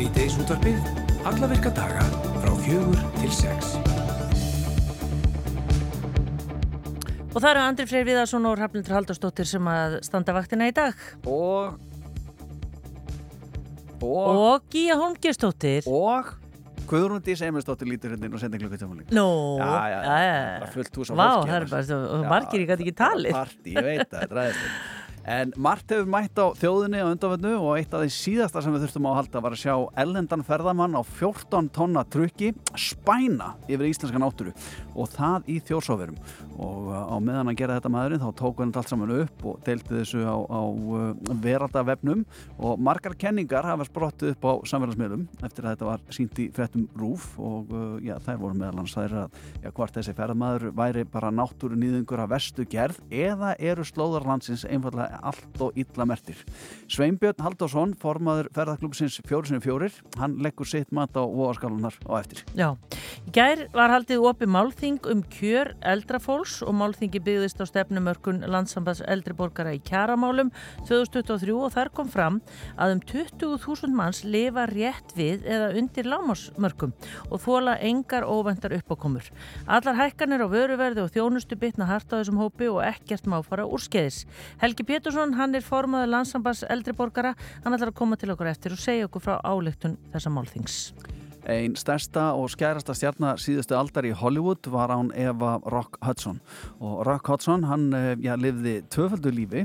Sýteis útvarpið, alla virka daga frá fjögur til sex. Og það eru Andri Freyr Viðarsson og Rafnildur Haldarsdóttir sem að standa vaktina í dag. Og Og Og Gíja Holmgjörnsdóttir. Og Guðrún Dís Emilsdóttir lítur hérna inn og sendir klukkutöfumling Nú, Já, já, já, já. bara fullt hús á Vá, fólki það er bara margir ég gæti ekki talið. Partí, ég veit það, er ræðislega En margt hefur mætt á þjóðinni á undanvöndu og eitt af því síðasta sem við þurftum á að halda var að sjá ellendan ferðamann á 14 tonna trukki spæna yfir íslenska náttúru og það í þjórsóverum. Og uh, á meðan að gera þetta maðurinn þá tók hann allt saman upp og deildi þessu á, á uh, veraldavefnum og margar kenningar hafa sprottið upp á samfélagsmiðlum eftir að þetta var sínt í frettum rúf og uh, já, þær voru meðal hans þær að já, hvort þessi ferðamaður væri bara náttúru nýðingur af vestu gerð eða eru slóðarlandsins einfallega allt og illa mertir. Sveinbjörn Halldórsson, formaður ferðarklúpsins fjóri sinni fjórir, hann leggur sitt mat á voðaskálunar á eftir. Já, gær var haldið opið málþing um kjör eldrafólks og málþingi byggðist á stefnumörkun landsambands eldriborgara í kjaramálum 2023 og þar kom fram að um 20.000 manns lifa rétt við eða undir lámasmörkum og þóla engar óvendar uppákomur. Allar hækkanir á vöruverði og þjónustu bitna hart á þessum hópi og ekkert má fara úrskeiðis. Helgi Pétursson, hann er formaður landsambands eldriborgara, hann ætlar að koma til okkur eftir og segja okkur frá áleiktun þessa málþings. Einn stærsta og skærasta stjarnar síðustu aldar í Hollywood var án Eva Rock Hudson. Og Rock Hudson hann eh, já, lifði tvöföldu lífi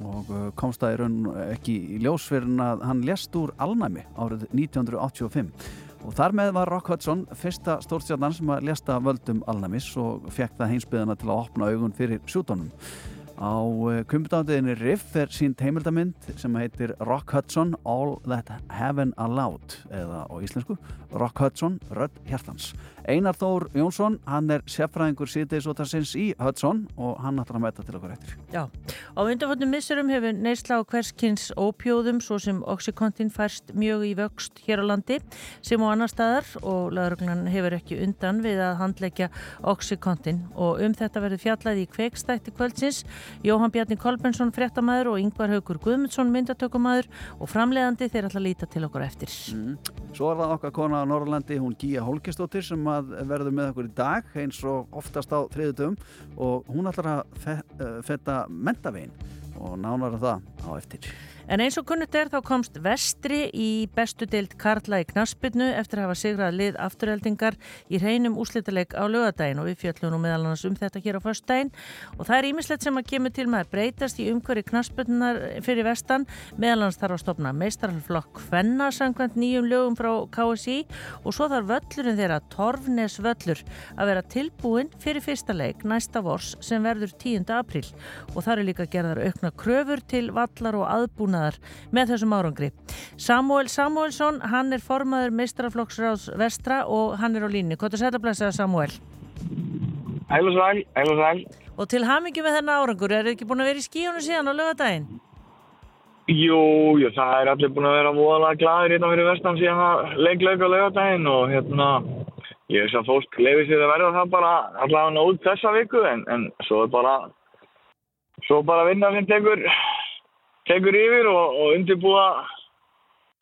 og eh, komst það í raun ekki í ljós fyrir að hann lést úr alnæmi árið 1985 og þar með var Rock Hudson fyrsta stórstjarnan sem að lesta völdum alnæmis og fekk það heimsbyðana til að opna augun fyrir sjútonum Á kumbutandiðinni Riff er sínt heimildamind sem heitir Rock Hudson All That Heaven Allowed eða á íslensku Rock Hudson Rödd Hjartans. Einar Þór Jónsson, hann er sérfræðingur síðdeisótarsins í Hudson og hann ætlar að mæta til okkur eftir. Já, á undanfjöndum missurum hefur neysla á hverskins ópjóðum svo sem Oxycontin færst mjög í vöxt hér á landi sem á annar staðar og lauruglan hefur ekki undan við að handleggja Oxycontin og um þetta verður fjallaði í kveikstætti kvöldsins Jóhann Bjarni Kolbensson, fréttamaður og Yngvar Haugur Guðmundsson, myndatökumaður og framleiðandi þeir ætla að líta til okkur eftir. Mm. Svo er það okkar kona á Norrlandi, hún Gíja Holgestóttir sem að verður með okkur í dag eins og oftast á þriðutum og hún ætlar að fe fetta mentavegin og nánar að það á eftir. En eins og kunnugt er þá komst vestri í bestu deild Karla í Knaspinu eftir að hafa sigrað lið afturheldingar í hreinum úslítileik á lögadaginn og við fjöllum nú meðal annars um þetta hér á föstudaginn. Og það er ímislegt sem að kemur til með að breytast í umhverju Knaspinunar fyrir vestan. Meðal annars þarf að stopna meistarflokk Fenna samkvæmt nýjum lögum frá KSI og svo þarf völlurinn þeirra Torfnes völlur að vera tilbúin fyrir fyrsta leik næsta vors sem verður 10. apríl. Og það eru líka gerðar aukna kröfur til vallar og aðbúna með þessum árangri. Samuel Samuelsson, hann er formaður meistraflokksráðs vestra og hann er á línu. Hvað er blæsa Samuel? Hælu sæl, hælu sæl. Og til hamingi með þennan árangur, er þið ekki búin að vera í skíunum síðan á lögadaginn? Jú, jú, það er allir búin að vera voðalega gladur hérna fyrir vestan síðan að leikleika á lögadaginn og hérna ég veist að fólk lefi sér að verða það bara allavega út þessa viku en, en svo er bara svo bara vinna sem tekur tekur yfir og, og undirbúa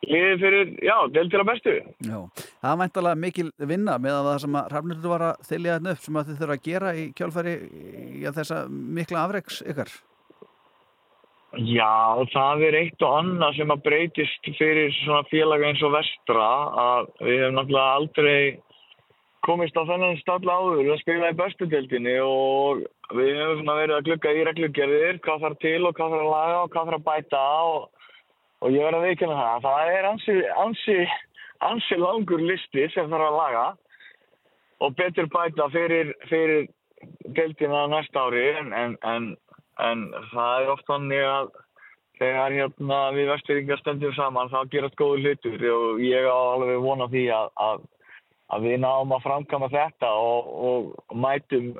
liðið fyrir, já, del til að bestu. Já, það er mæntalega mikil vinna með að það sem að Rafnildur var að þylja þetta upp sem að þið þurfa að gera í kjálfæri í þessa mikla afreiks ykkar. Já, það er eitt og annað sem að breytist fyrir svona félaga eins og vestra að við hefum náttúrulega aldrei komist á þennan stall áður að spila í bestudeldinni og við hefum svona verið að glukka í reglugerðir hvað þarf til og hvað þarf að laga og hvað þarf að bæta og, og ég verði að veikina það. Það er ansi, ansi, ansi langur listi sem þarf að laga og betur bæta fyrir, fyrir deildina næsta ári en, en, en, en það er oft þannig að þegar hérna, við vestfyrringar stöndum saman þá gerast góðu hlutur og ég á alveg vona því að, að að við náum að framkama þetta og, og mætum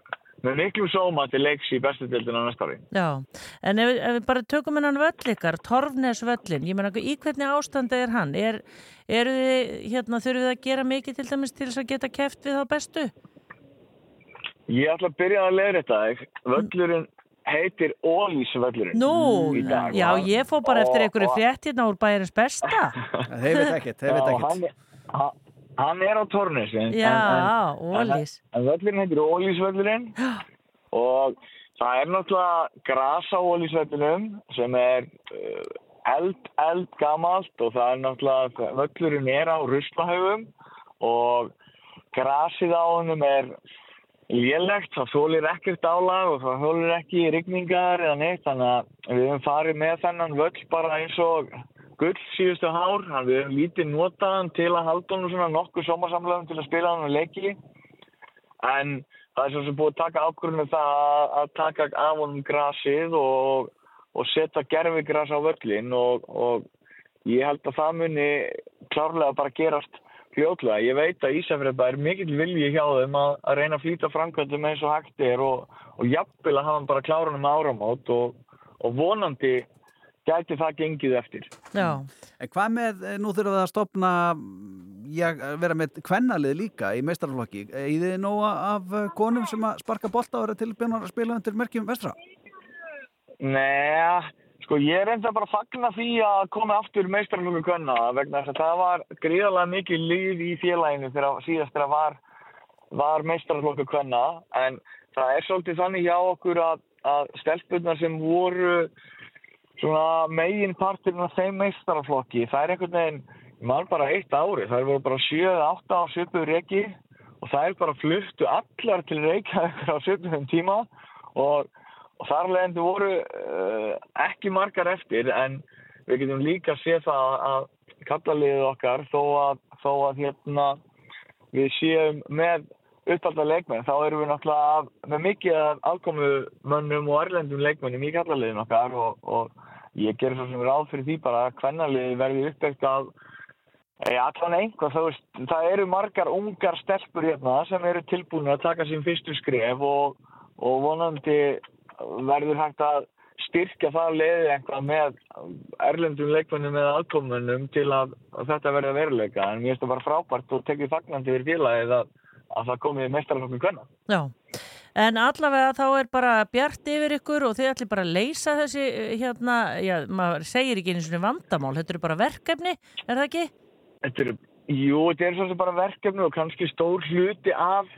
með miklu sóma til leiks í bestu dildina næsta ári. Já, en ef, ef við bara tökum hennan völl ykkar, Torfnes völlin, ég meina í hvernig ástandi er hann? Er, eru þið, hérna, þurfum við að gera mikið til dæmis til þess að geta keft við þá bestu? Ég ætla að byrja að leira þetta, völlurinn heitir Ólísvöllurinn Nú, í dag. já, ég fór bara eftir og- einhverju og- frétt hérna úr bæjarins besta. Þeir veit ekkert, þeir veit ekkert. Hann, er á Tornesi en, Já, Ólís. en völlurinn heitir Ólísvöllurinn og það er náttúrulega gras á Ólísvöllunum sem er uh, eld, eld gamalt og það er náttúrulega völlurinn er á ruslahöfum og grasið á honum er lélegt, það þólir ekkert álag og það þólir ekki rigningar eða neitt þannig að við höfum farið með þennan völl bara eins og gull síðustu hár, hann við höfum lítið notaðan til að halda honum svona nokkuð somarsamlegum til að spila hann og leiki en það er svo sem búið að taka ákvörðinu það að- taka af honum grasið og, og setja gerfigras á völlin og, og ég held að það muni klárlega bara gerast fljótlega. Ég veit að Ísafjörða er mikill vilji hjá þeim að, að reyna að flýta framkvæmdum eins og hægt er og, og jafnvel að hafa hann bara klárunum áramót og, og vonandi gæti það gengið eftir. Já, En hvað með, eh, nú þurfum við að stopna, já, vera með kvennalið líka í meistarflokki. Í þið nóga af eh, konum sem að sparka bolta og vera tilbjörnar að spila undir merkjum vestra? Nei, sko ég er enda bara að fagna því að koma aftur meistarflokku kvenna vegna þess að það var gríðarlega mikið líf í félaginu þegar síðast þegar var, var meistarflokku kvenna en það er svolítið þannig hjá okkur að, að stelpunar sem voru svona megin parturinn af þeim meistarflokki það er einhvern veginn, maður bara eitt ári það voru bara 7-8 á svipuður reiki og það er bara fluttu allar til Reykjavík á svipuðum tíma og og þar leðandi voru uh, ekki margar eftir en við getum líka séð það að kallaliðið okkar þó að, þó að hérna, við séum með uppalda leikmenn þá erum við náttúrulega með mikið af afkomumönnum og erlendum leikmennum í kallaliðin okkar og, og ég ger svo sem ráð fyrir því bara að kvennaliði verði uppbyggt af Ja, allan einhvað, það, veist, það eru margar ungar stelpur hérna sem eru tilbúin að taka sín fyrstu skref og, og vonandi verður hægt að styrkja það leiði einhvað með erlendum leikmennum eða aðkomennum til að, að þetta verði að veruleika. En mér finnst það bara frábært og tekið fagnandi fyrir félagið að, að það komið mestaralokkum kvenna. já. En allavega þá er bara bjart yfir ykkur og þið ætlir bara að leysa þessi eh, hérna, já, maður segir ekki einu svona vandamál, þetta eru bara verkefni, er það ekki? Þetta er, jú, þetta er svo sem bara verkefni og kannski stór hluti af,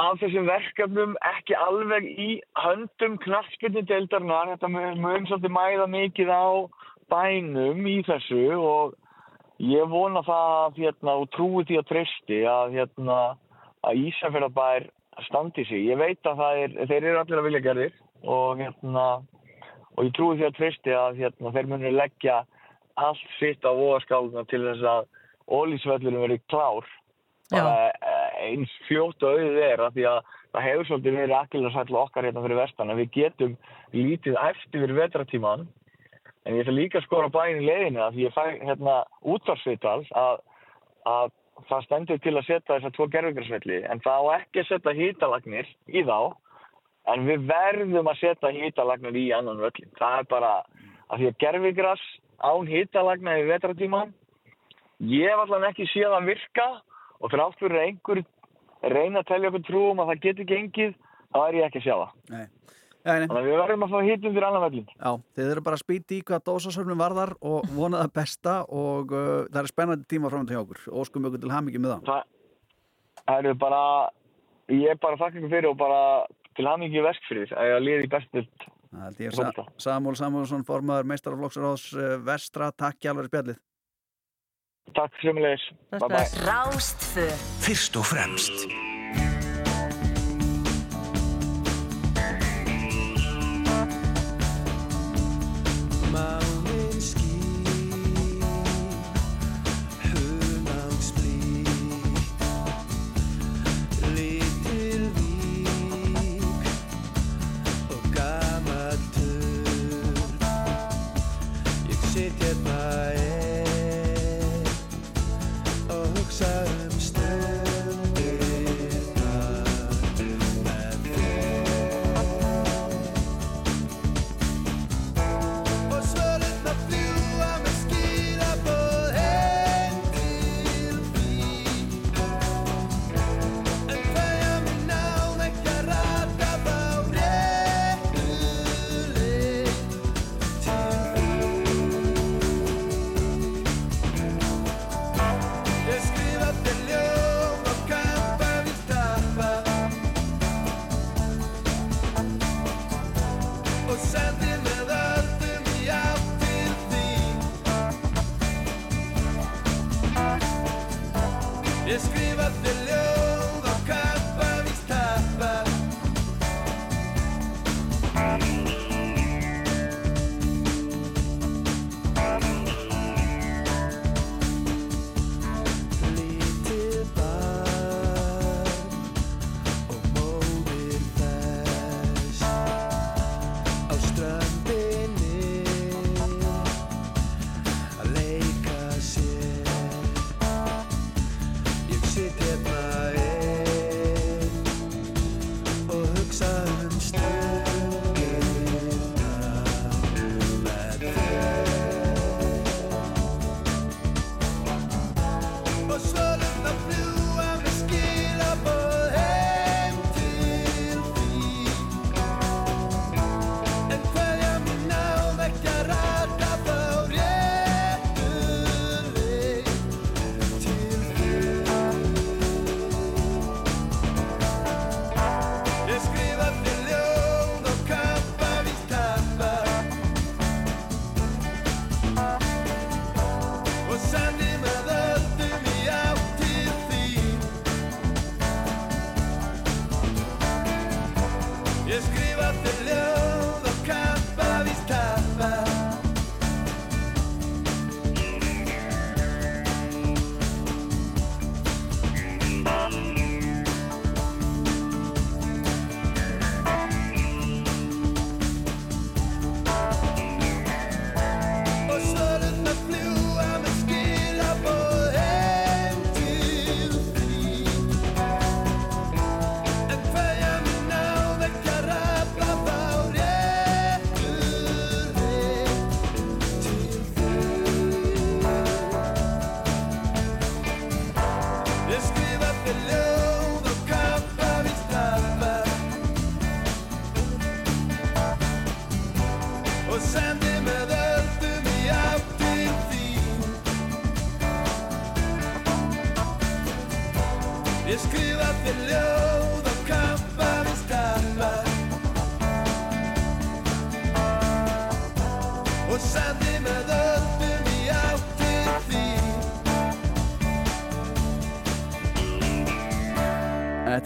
af þessum verkefnum ekki alveg í höndum knattspilni deildarinnar. Þetta mun svolítið mæða mikið á bænum í þessu og ég vona það hérna, og trúi því að treysti að, hérna, að Ísafjörðabær standi sig. Ég veit að er, þeir eru allir að vilja gerðir og, hérna, og ég trúi því að treysti að hérna, þeir munir leggja allt sitt á voðaskáluna til þess að ólísvöllurinn verið klár. Eh, eins fljótt og auðið er af því að það hefur svolítið verið akkilarsætla okkar hérna fyrir vestan að við getum lítið eftir fyrir vetratíman en ég ætla líka að skora bæinn í leiðinu að því ég fæ hérna útvarsvital að, að það stendur til að setja þessar tvo gerfingarsvelli en það á ekki að setja hýtalagnir í þá en við verðum að setja hýtalagnir í annan völlin það er bara að því að gerfingras án hýtalagna í vetratíman ég hef allan ekki séð að virka og fyrir að einhver reyna að telja okkur trúum að það geti gengið þá er ég ekki að sjá það. Nei. Þannig að við verðum að fá hýtum fyrir annan vellin. Já, þið eru bara að spýti í hvað dósasörnum varðar og vona það besta og uh, það er spennandi tíma fram til hjá okkur og skum ykkur til hamingi með það. Það, eru bara, ég er bara þakka ykkur fyrir og bara til hamingi veskfrið að ég liði í bestilt. Það held ég Fótbolta. Sa Samúl Samúlsson, formaður meistaraflokksráðs uh, Vestra, takk hjálfur spjallið. Takk semulegis. Bless, Bye bye. bless. Rástfö Fyrst og fremst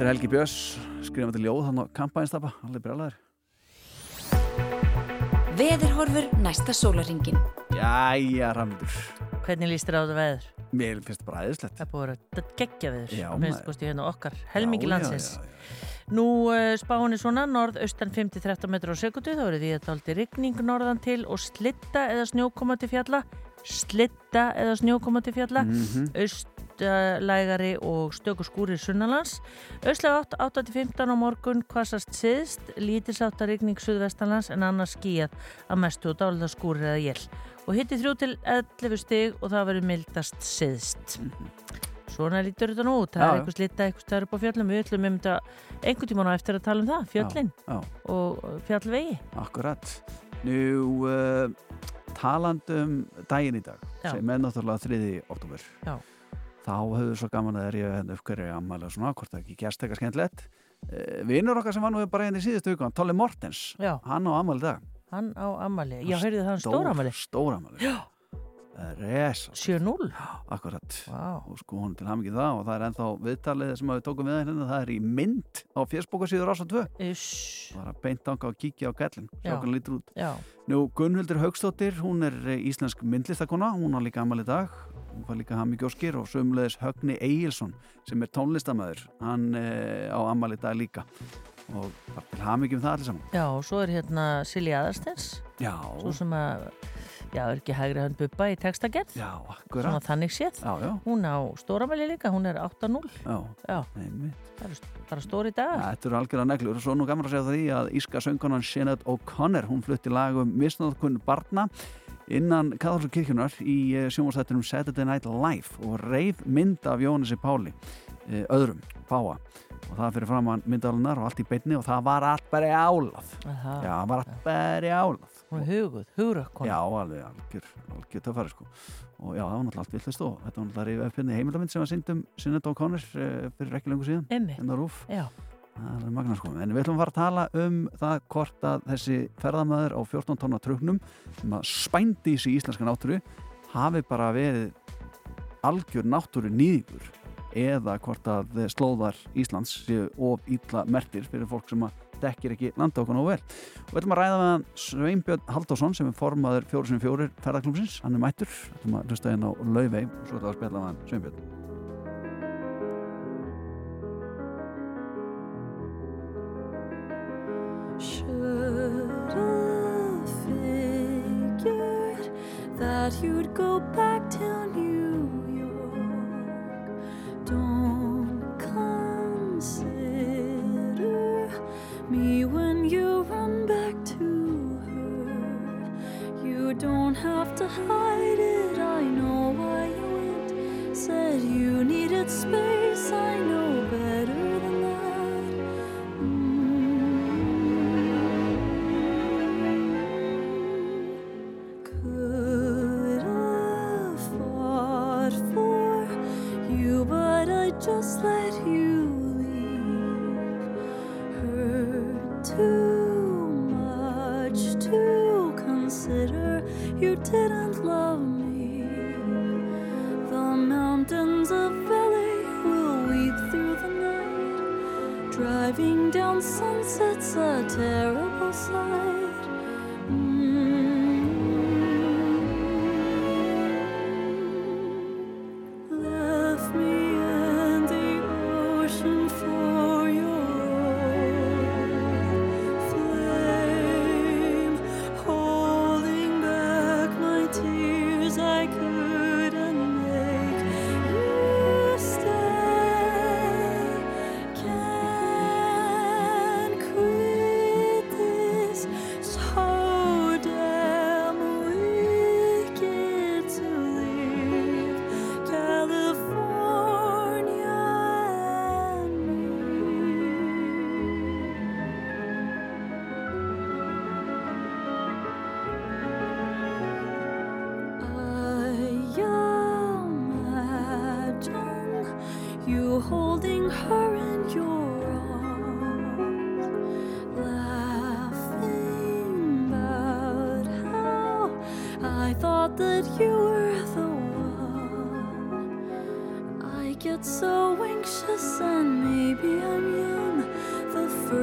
Þetta er Helgi Björns, skrifandi ljóð hann á kampænstapa, alveg brjálæður. Veðurhorfur næsta sólaringin. Jæja, Ramdur. Hvernig líst þér á þetta veður? Mér finnst bara æðislegt. Það búið að vera geggja veður minnst maður. kosti hérna okkar, helmingi Já, já, landsins já, já. Nú uh, spáin er svona, norðaustan 5-13 metrar á sekundu, þá eru því að daldi rigning norðan til og slitta eða snjókoma til fjalla slitta eða snjókoma til fjalla Mhm. Austlægari og stöku skúrir sunnalans austlega 8, 8-15 á morgun hvassast siðst, lítilsátt að rigning suðvestanlands en annars skíjað að mestu og dálita skúrir eða jél og hitti 3 til 11 stig og það verður mildast siðst Svona lítur þetta nú það Já, er já. eitthvað slitta eitthvað stær upp á fjöllum, við ætlum um þetta einhvern tímann á eftir að tala um það, fjöllin Já, og fjallvegi. akkurat. Nú, uh, talandum daginn í dag, Já. sem er náttúrulega 3. oktober. Já. Þá höfðu svo gaman að er ég hérna upp hverju ammæli og svona, hvort það ekki gerst eitthvað skemmtilegt. Uh, Vinnur okkar sem var nú bara hérna í síðustu viku, Tolli Mortens, Já, hann á ammæli í dag. hann á ammali. Já, heyrðu það hann stór ammali. Stór ammæli. Já. Resa. 7-0. Akkurat. Vá. og sko hún til ham ekki það og það er ennþá viðtalið sem við tókum við hérna það er í mynd á fjersbókarsýður ása 2 Uss. það er að beint ánga og kíkja á gællin sjá Já. hvernig lítur út Já, Nú Gunnhildur Haugstóttir, hún er eh, íslensk myndlistakona, hún har líka amal í dag hún var líka ham í gjóskir og sömulegis Högni Egilson sem er tónlistamæður hann e, á amal í dag líka. Og bara til ham ekki um það allir saman. Já, og svo er hérna Silja Aðarstens, Já, svo sem að, já, er ekki hægri hann bubba í textagerð, já, svona akkurat þannig séð. Já, já, Hún á stóramæli líka, hún er 8-0. já, Já, einmitt. Það er bara stóri dag. Ja, þetta eru algjörða neglur. Og svo nú gaman að segja það því að íska söngkonan Sinead O'Connor hún flutti lag um misnáðkunn barna innan Katholsku kirkjunar í sjónvarsættunum Saturday Night Live og reif mynd af Jónasi Páli eh, öðrum, Páa og það fyrir framann myndalunar og allt í beinni og það var allt bara í álað Aha, já, það var allt bara í álað Hún er huguð, hugrökkon. já, alveg, algjör, algjör töffari sko. Og já, það var náttúrulega allt villist og þetta var náttúrulega upp hérna heimildamind sem var sýnd um Sinead O'Connor eh, fyrir ekki lengur síðan. Emmi, rúf já, Það er magna sko, en við ætlum að fara að tala um það hvort að þessi ferðamæður á 14 tonna truknum sem að spændi sig íslenska náttúru hafi bara verið algjör náttúru nýðingur eða hvort að slóðar Íslands séu of ítla mertir fyrir fólk sem að dekkir ekki landa okkur nógu vel. Og við ætlum að ræða með hann Sveinbjörn Halldórsson sem er formaður 404 ferðarklúmsins, hann er mættur, við ætlum að hlusta inn á lauvei og svo ætlum að spila með hann Sveinbjörn. Should have figured that you'd go back to New York. Don't consider me when you run back to her. You don't have to hide it. I know why you went. Said you needed space. I know better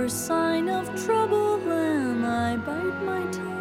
sign of trouble, and I bite my tongue.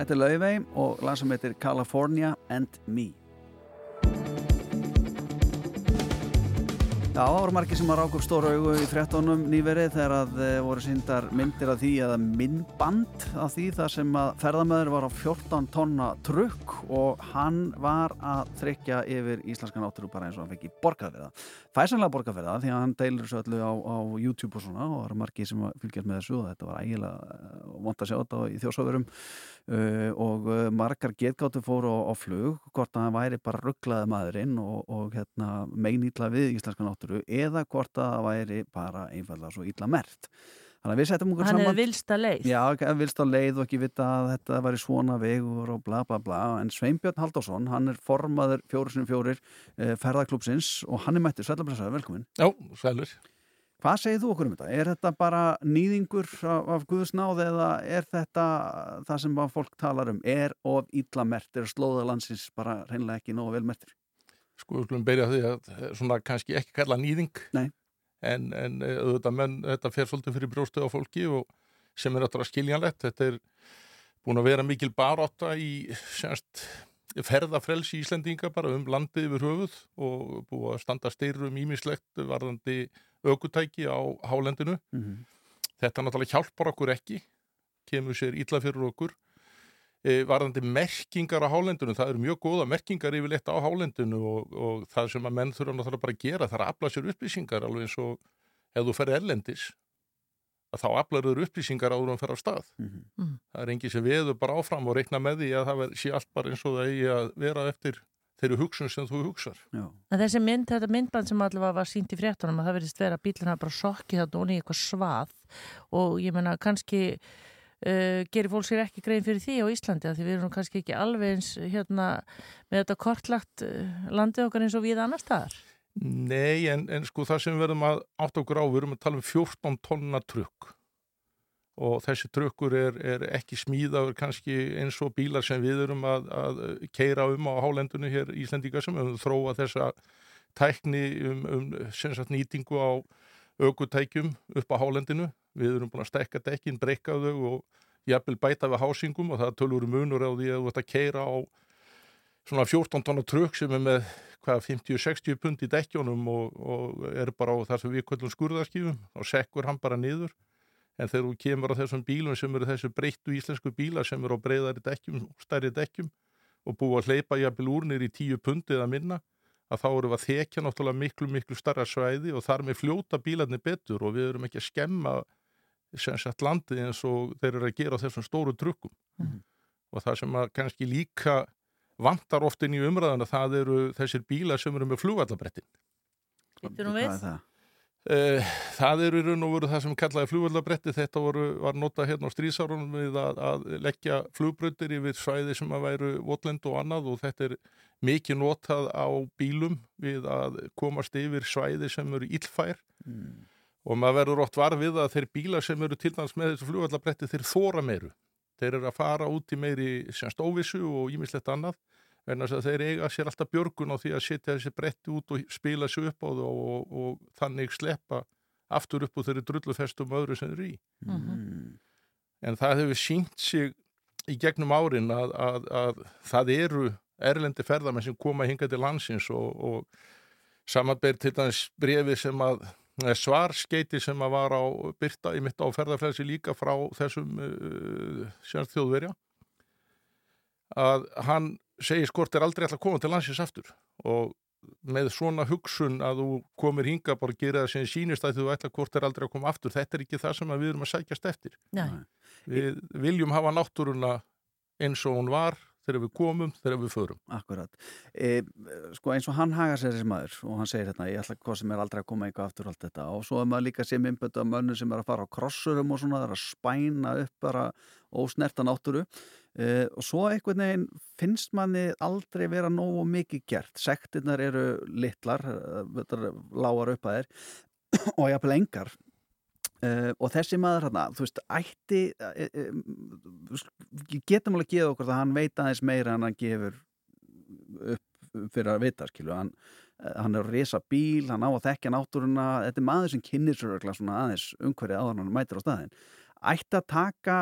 Þetta er Laufey og lag sem heitir California and Me. Já, það voru margir sem að ráka upp stóra augu í fréttonum nýverið þegar að e, voru síndar myndir af því eða myndband af því þar sem að ferðamöður var á 14 tonna trukk og hann var að þrykja yfir íslenskan náttúru bara eins og hann fekk í borgarferða. Fæsanlega borgarferða því að hann deilir þessu öllu á, á YouTube og svona og það eru margir sem fylgjast með þessu og þetta var ægilega vond að sjá þetta í þjósöfurum uh, og uh, margar getgáttu fóru á, á flug hvort að hann væri bara rugglaði maðurinn og, og hérna, meinýtla við íslenska náttúru eða hvort að það væri bara einfallega svo illa mert þannig að við setjum okkur Hann saman. hefur vilsta leið. Já, hann vilst á leið og ekki vita að þetta væri svona vegur og bla bla bla. En Sveinbjörn Halldórsson, hann er formaður fjóru sinni fjórir eh, ferðaklúpsins og hann er mættur, sælabræsaður, velkomin Já, sælur. Hvað segir þú okkur um þetta? Er þetta bara nýðingur af, af Guðsnáð eða er þetta það sem fólk talar um? Er of illa mert? Er slóða landsins bara reynilega ekki nógu vel mertir? Sko, við skulum byrja á því að eh, svona kannski ekki kalla nýðing. Nei. En, en eh, auðvitað menn, þetta fer svolítið fyrir brjóstu á fólki og sem er náttúrulega skiljanlegt. Þetta er búin að vera mikil barátta í semst ferðafrelsi Íslendinga bara um landið yfir höfuð og búið að standa styrum ímislegt varðandi aukutæki á hálendinu. Mm -hmm. Þetta náttúrulega hjálpar okkur ekki, kemur sér illa fyrir okkur. E, varðandi merkingar á hálendinu, það eru mjög góða merkingar yfirleitt á hálendinu og, og það sem að menn þurfa náttúrulega bara að gera, það er að afla sér upplýsingar alveg eins og ef þú ferð erlendis, að þá aflar þur upplýsingar áður en fer á stað. Mhm. Mm. Það er engi sem veður bara áfram og reikna með því að það sé allt bara eins og það eigi að vera eftir þeirri hugsun sem þú hugsar. Já. En þessi mynd, þetta myndband sem allavega var sínt í fréttunum að það verðist vera að bílinn hafa bara sokkið þarna onni í eitthvað svað og ég menna kannski uh, gerir fólk sér ekki grein fyrir því á Íslandi af því við erum kannski ekki alveg eins hérna með þetta kortlagt uh, landið okkar eins og við annar staðar. Nei, en, en sko það sem við verðum að átt okkur á, við erum að tala um 14 tonna trukk og þessi trukkur er, er ekki smíðaður kannski eins og bílar sem við erum að, að keira um á hálendinu hér í Íslandíka sem höfum þróa þessa tækni um, um sagt nýtingu á aukutækjum upp á hálendinu. Við erum búin að stekka dekkin, breyka þau og jafnvel bæta við hásingum og það tölur munur á því að þú ert að keira á svona 14 tonna trukk sem er með hvað 50-60 pund í dekkjónum og, og er bara á þar sem við kvöldum skurðarskífum og sekkur hann bara niður en þegar þú kemur á þessum bílum sem eru þessu breyttu íslensku bíla sem eru á breyðari dekkjum, stærri dekkjum og búið að hleypa jafnvel úr niður í tíu pundi eða minna að þá eru við að þekja náttúrulega miklu, miklu starra svæði og þar með fljóta bílarnir betur og við erum ekki að skemma sem sagt landið eins og þeir eru að gera þessum stóru trukkum. Og það sem að kannski líka vantar oft inn í umræðana það eru þessir bílar sem eru með nú Hvað við. er það? Uh, það eru í raun og veru það sem kallaði flugvallabretti, þetta voru, var notað hérna á strísárunum við að, að leggja flugbrautir yfir svæði sem að væru votlend og annað og þetta er mikið notað á bílum við að komast yfir svæði sem eru illfær Mm. og maður verður oft var við að þeir bílar sem eru til dæmis með þessu flugvallabretti þeir þóra meiru, þeir eru að fara út í meiri semst óvissu og ímislegt annað en þess að þeir eiga sér alltaf björgun á því að setja þessi bretti út og spila sig upp á það og, og, og þannig sleppa aftur upp úr þeirri drullufestum öðru sem þeir eru í. Mm. En það hefur sínt sig í gegnum árin að, að, að það eru erlendi ferðamenn sem koma hingað til landsins og, og samanber til dæmis brefi sem að svarskeiti sem að var á byrta í mitt á ferðarflelsi líka frá þessum uh, þjóðverja að hann segir skort er aldrei ætla að koma til landsins aftur. Og með svona hugsun að þú komir hinga bara að gera það sem sýnist að þú ætla hvort er aldrei að koma aftur þetta er ekki það sem við erum að sækjast eftir. Nei. við viljum hafa náttúruna eins og hún var þegar við komum, þegar við förum Akkurat. E, sko eins og hann hagar sér þessi maður og hann segir hérna, ég ætla hvað sem er aldrei að koma eitthvað aftur allt þetta og svo er maður líka sem innböndu að mönnu sem er að fara á krossurum og svona, það er að spæna upp bara ósnerta náttúru e, og svo einhvern veginn finnst manni aldrei vera nógu mikið gert. Sektirnar eru litlar, er lágar upp að þér og jafnvel engar Uh, og þessi maður hérna, þú veist, ætti uh, uh, getum alveg að gefa okkur það hann veit aðeins meira en hann gefur upp fyrir að vita skilu, hann, hann er að resa bíl hann á að þekkja náttúruna. Þetta er maður sem kynir sér aðeins umhverfið áður hann mætir á staðin ætti að taka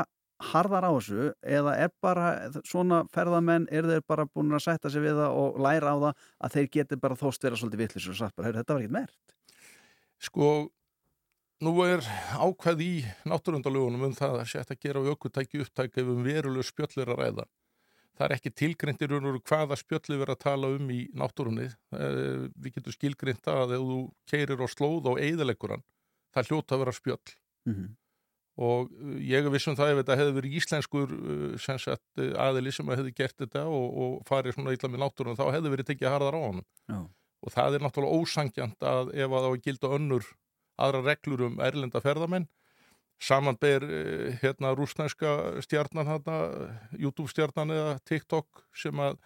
harðar á þessu eða er bara svona ferðamenn, er þeir bara búin að setja sig við það og læra á það að þeir geti bara þóst vera svolítið vitlis og sagt bara, "Heyrðu, þetta var ekkert mert Sko, nú er ákveð í náttúrundalögunum um það að setja að gera á ökutæki upptæki ef um verulegu spjöllir að ræða. Það er ekki tilgreindir um hvaða spjöllir verið að tala um í náttúrunni. Eh, Við getum skilgreint það að ef þú keirir á slóð og eigðaleggurann, það hljóta að vera spjöll. mm -hmm. Og uh, ég er vissum það ef þetta hefði verið íslenskur sagt, uh, aðili sem hefði gert þetta og, og farið svona illa með náttúrun þá hefði verið tekið harðar á. Já. Og það er náttúrulega ósangjant að ef að það var önnur aðra reglur um erlenda ferðamenn. Samanber eh, hérna rúsnænska stjarnan hérna, YouTube stjarnan eða TikTok sem að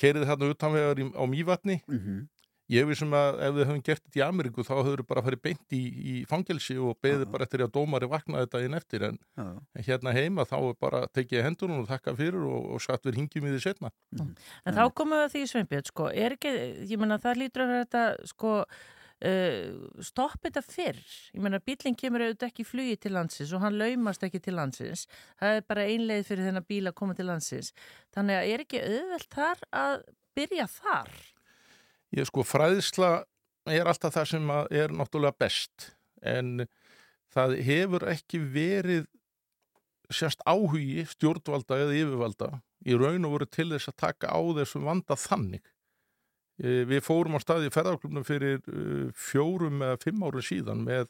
keiriði hérna utanvegar í- á Mývatni. Mm -hmm. ég vissum að ef við höfum gert þetta í Ameríku þá höfum við bara farið beint í, í fangelsi og beðið Já. bara eftir að dómari vaknaði þetta inn eftir. En, en hérna heima þá er bara tekið hendunum og þakka fyrir og, og satt við hingjum í því setna En þá komum við að því Sveinbjörn, sko, er ekki, ég menna það lítur að þetta, sko, uh, stopp þetta fyrr. Ég menna bílinn kemur auðvitað ekki í flugi til landsins og hann laumast ekki til landsins. Það er bara einleið fyrir þennan bíl að koma til landsins. Þannig að er ekki auðvelt þar að byrja þar? Ég sko fræðsla er alltaf það sem er náttúrulega best en það hefur ekki verið sérst áhugi stjórnvalda eða yfirvalda í raun og voru til þess að taka á þessum vanda þannig. Eh, Við fórum á staði í ferðarklubnum fyrir eh, fjórum eða fimm árum síðan með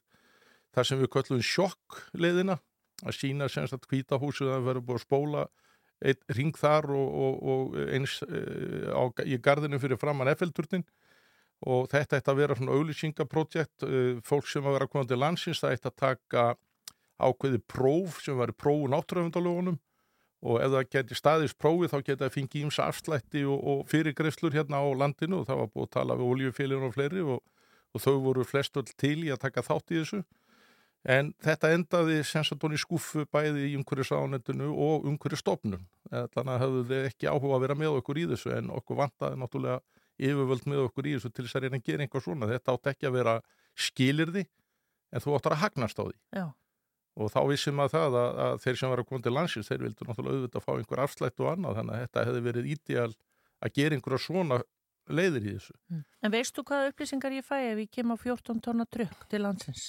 það sem við köllum sjokkleiðina að sína semst að hvítahúsið að vera búið að spóla eitt ring þar og, og, og eins uh, á, í gardinu fyrir framann Eiffelturnin. Og þetta ætti að vera svona auðlýsingaprojekt uh, fólk sem að vera að koma til landsins það ætti að taka ákveði próf sem var próf náttúröfundalögunum og ef það geti staðist prófið þá geti það fengið ímsa afslætti og, og fyrirgreislur hérna á landinu og það var búið að tala við oljufélagin og fleiri og, og þau voru flest öll til í að taka þátt í þessu En þetta endaði sensatóni skúfu bæði í umhverju sánendinu og umhverju stofnun. Þannig að höfðu þið ekki áhuga að vera með okkur í þessu en okkur vantaði náttúrulega yfirvöld með okkur í þessu til þess að reyna að gera einhver svona. Þetta átt ekki að vera skilirði en þú áttar að hagnast á því. Já. Og þá vissum að það að, að þeir sem var að koma til landsins, þeir vildu náttúrulega auðvitað fá einhver afslætt og annað. Þannig að þetta hefði verið ídeal að gera einhverja svona leiðir í þessu. En veistu hvaða upplýsingar ég fæ ef ég kem á 14 tonna trukk til landsins?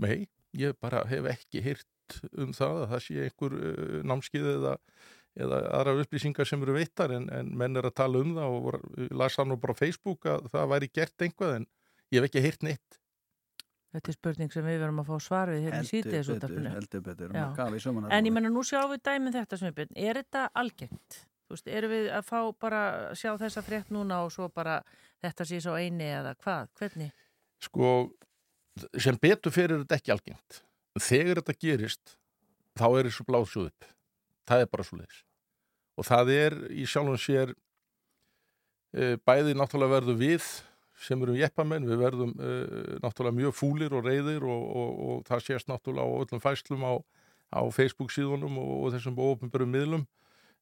Nei, ég bara hef ekki hýrt um það að það sé einhver uh, námskið eða, eða aðra upplýsingar sem eru veittar en, en menn er að tala um það og las hann nú bara á Facebook að það væri gert einhvað en ég hef ekki hýrt neitt Þetta er spurning sem við verðum að fá svar við hérna í. Hvað við sömum En ég menna nú sjáum við dæmið þetta Sveinbjörn, er þetta algengt? Þú veist, erum við að fá bara sjá þessa frétt núna og svo bara þetta sé svo eini eða hvað, hvernig? sko, sem betur fyrir þetta ekki algengt. Þegar þetta gerist, þá er þessu blásjóð upp. Það er bara svo leiðis. Og það er í sjálfum sér e, bæði náttúrulega verðum við sem erum jeppamenn, við verðum e, náttúrulega mjög fúlir og reyðir og, og, og það sést náttúrulega á öllum fæslum á, á Facebook síðunum og, og þessum óöfnbörum miðlum.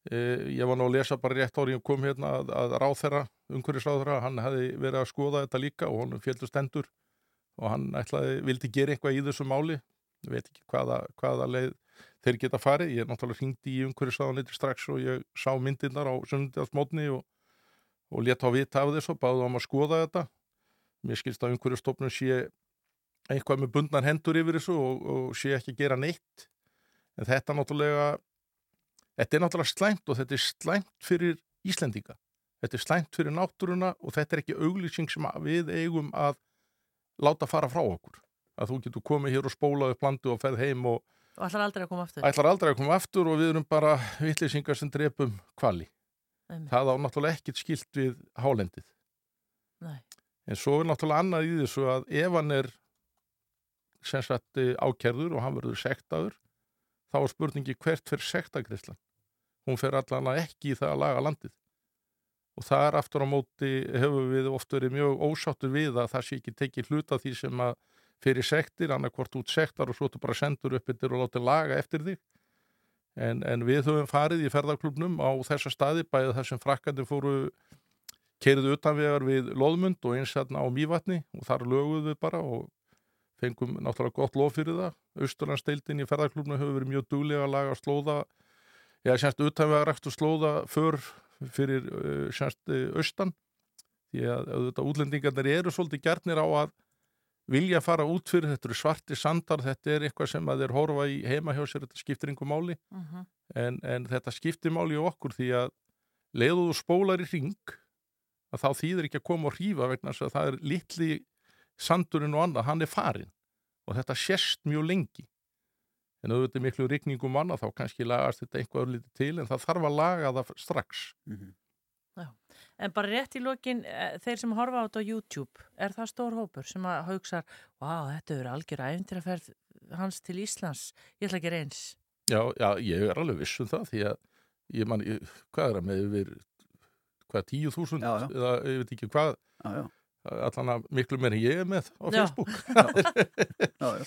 E, ég var nú að lesa bara rétt árið ég kom hérna að, að ráþera, umhverjusráþera, hann hefði verið að skoða þetta líka og honum fjöldu stendur og hann ætlaði, vildi gera eitthvað í þessu máli. Ég veit ekki hvaða, hvaða leið þeir geta farið, ég náttúrulega hringdi í umhverjusáðanleiti strax og ég sá myndirnar á sunnudagsmótni og, og létt á vita af þessu og báði um að skoða þetta mér skilst að umhverjustofnun sé eitthvað með bundnar hendur yfir þessu og, og sé ekki gera neitt en þetta náttúrulega þetta er náttúrulega slæmt og þetta er slæmt fyrir Íslendinga þetta er slæmt fyrir náttúruna og þetta er ekki auglýsing sem við eigum að láta fara frá okkur að þú getur komið hér og spólað upp landu og ferð heim og Og ætlar aldrei að koma aftur? ætlar aldrei að koma aftur og við erum bara vitlýsingar sem drepum kvali. Einmitt. Það á náttúrulega ekkit skilt við hálendið. Nei. En svo er náttúrulega annað í þessu að ef hann er sem sagt eh, ákærður og hann verður sektaður, þá er spurningi hvert fyrir sektagreislan. Hún fer allan að ekki í það að laga landið. Og það er aftur á móti hefur við oft verið mjög ósáttur við að það sé ekki tekið hluta því sem að fyrir sektir, annarkvort út sektar og svo þú bara sendur upp yfir og látið laga eftir þig. En, en við höfum farið í ferðarklubnum á þessa staði bæðið þar sem frakkandi fóru keiriðu utanvegar við loðmund og eins hérna á mývatni og þar löguðu við bara og fengum náttúrulega gott lof fyrir það. Austurlandsdeildin í ferðarklubnum hefur verið mjög duglega að laga slóða, eða semst utanvegar ræktu slóða för fyrir uh, semst uh, austan því að auðvitað útlendingarnir eru svolítið gjarnir á að vilja fara út fyrir, þetta eru svarti sandar, þetta er eitthvað sem að þeir horfa í heima hjá sér, þetta skiptir einhver máli. Mhm. en, en þetta skiptir máli á okkur því að leiðu þú spólar í ring að þá þýðir ekki að koma og hrífa vegna þess að það er litli sandurinn og annað, hann er farin og þetta sést mjög lengi. En auðvitað miklu rigningum manna þá kannski lagast þetta einhvað örlítið til en það þarf að laga það strax En bara rétt í lokin, eh, þeir sem horfa á þetta á YouTube, er það stór hópur sem að haugsar, vá, þetta eru algjör æfintraferð hans til Íslands, ég ætla ekki reyns. Já, já, ég er alveg viss um það því að ég man, ég, hvað er það með yfir hvað, tíu þúsund Já, já. eða ég veit ekki hvað Já, já, allan að miklu meir en ég er með á Já. Facebook já, já.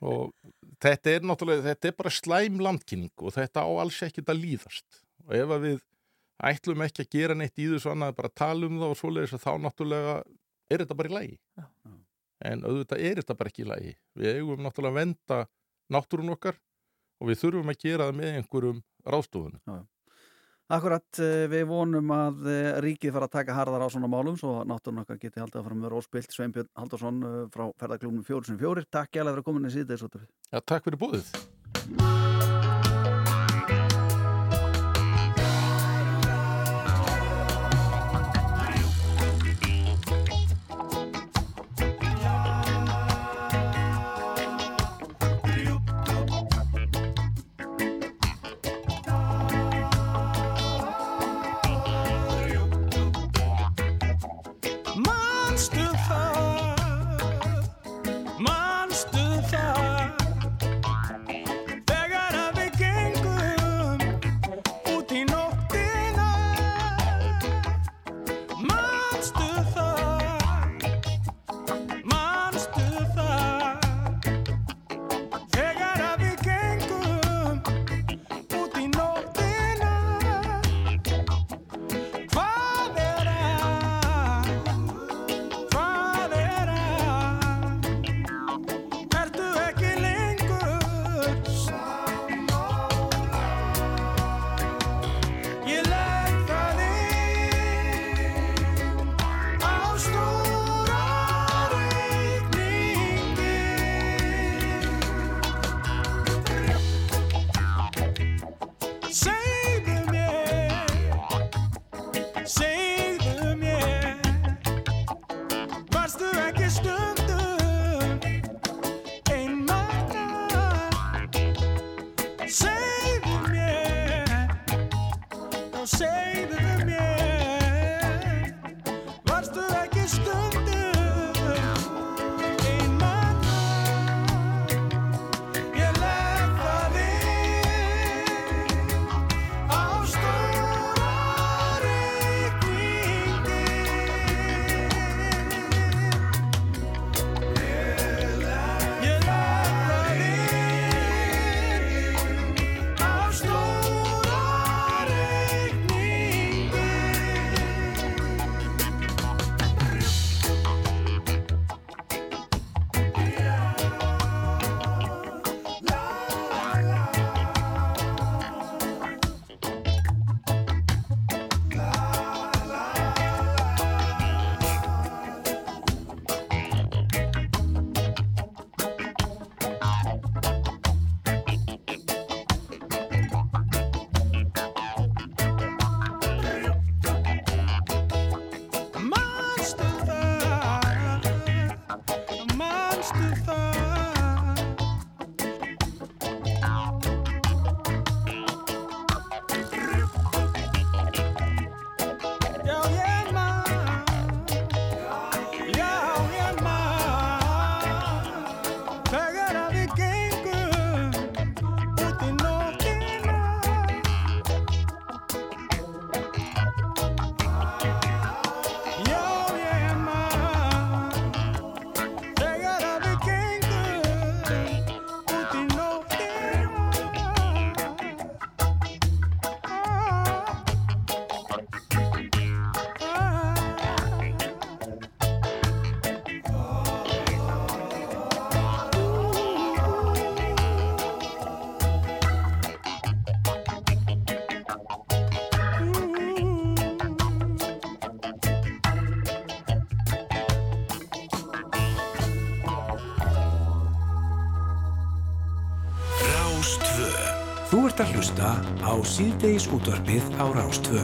og þetta er náttúrulega, þetta er bara slæm landkynning og þetta á alls ekkert að líðast og ef að við ætlum ekki að gera neitt í þessu annað bara tala um það og svoleiðis að þá náttúrulega er þetta bara í lagi. Já. en auðvitað er þetta bara ekki í lagi. Við eigum náttúrulega að venda náttúrun okkar og við þurfum að gera það með einhverjum ráðstofunum Akkurat, eh, við vonum að eh, ríkið fara að taka harðar á svona málum svo náttúrun okkar geti haldið að fara með róspilt Sveinbjörn Haldarsson eh, frá ferðarklúnum 404 Takk ég alveg fyrir að koma inn í síðdeis Já, takk fyrir búðið Ert að hlusta á síðdeis útvarpið á Rástvö.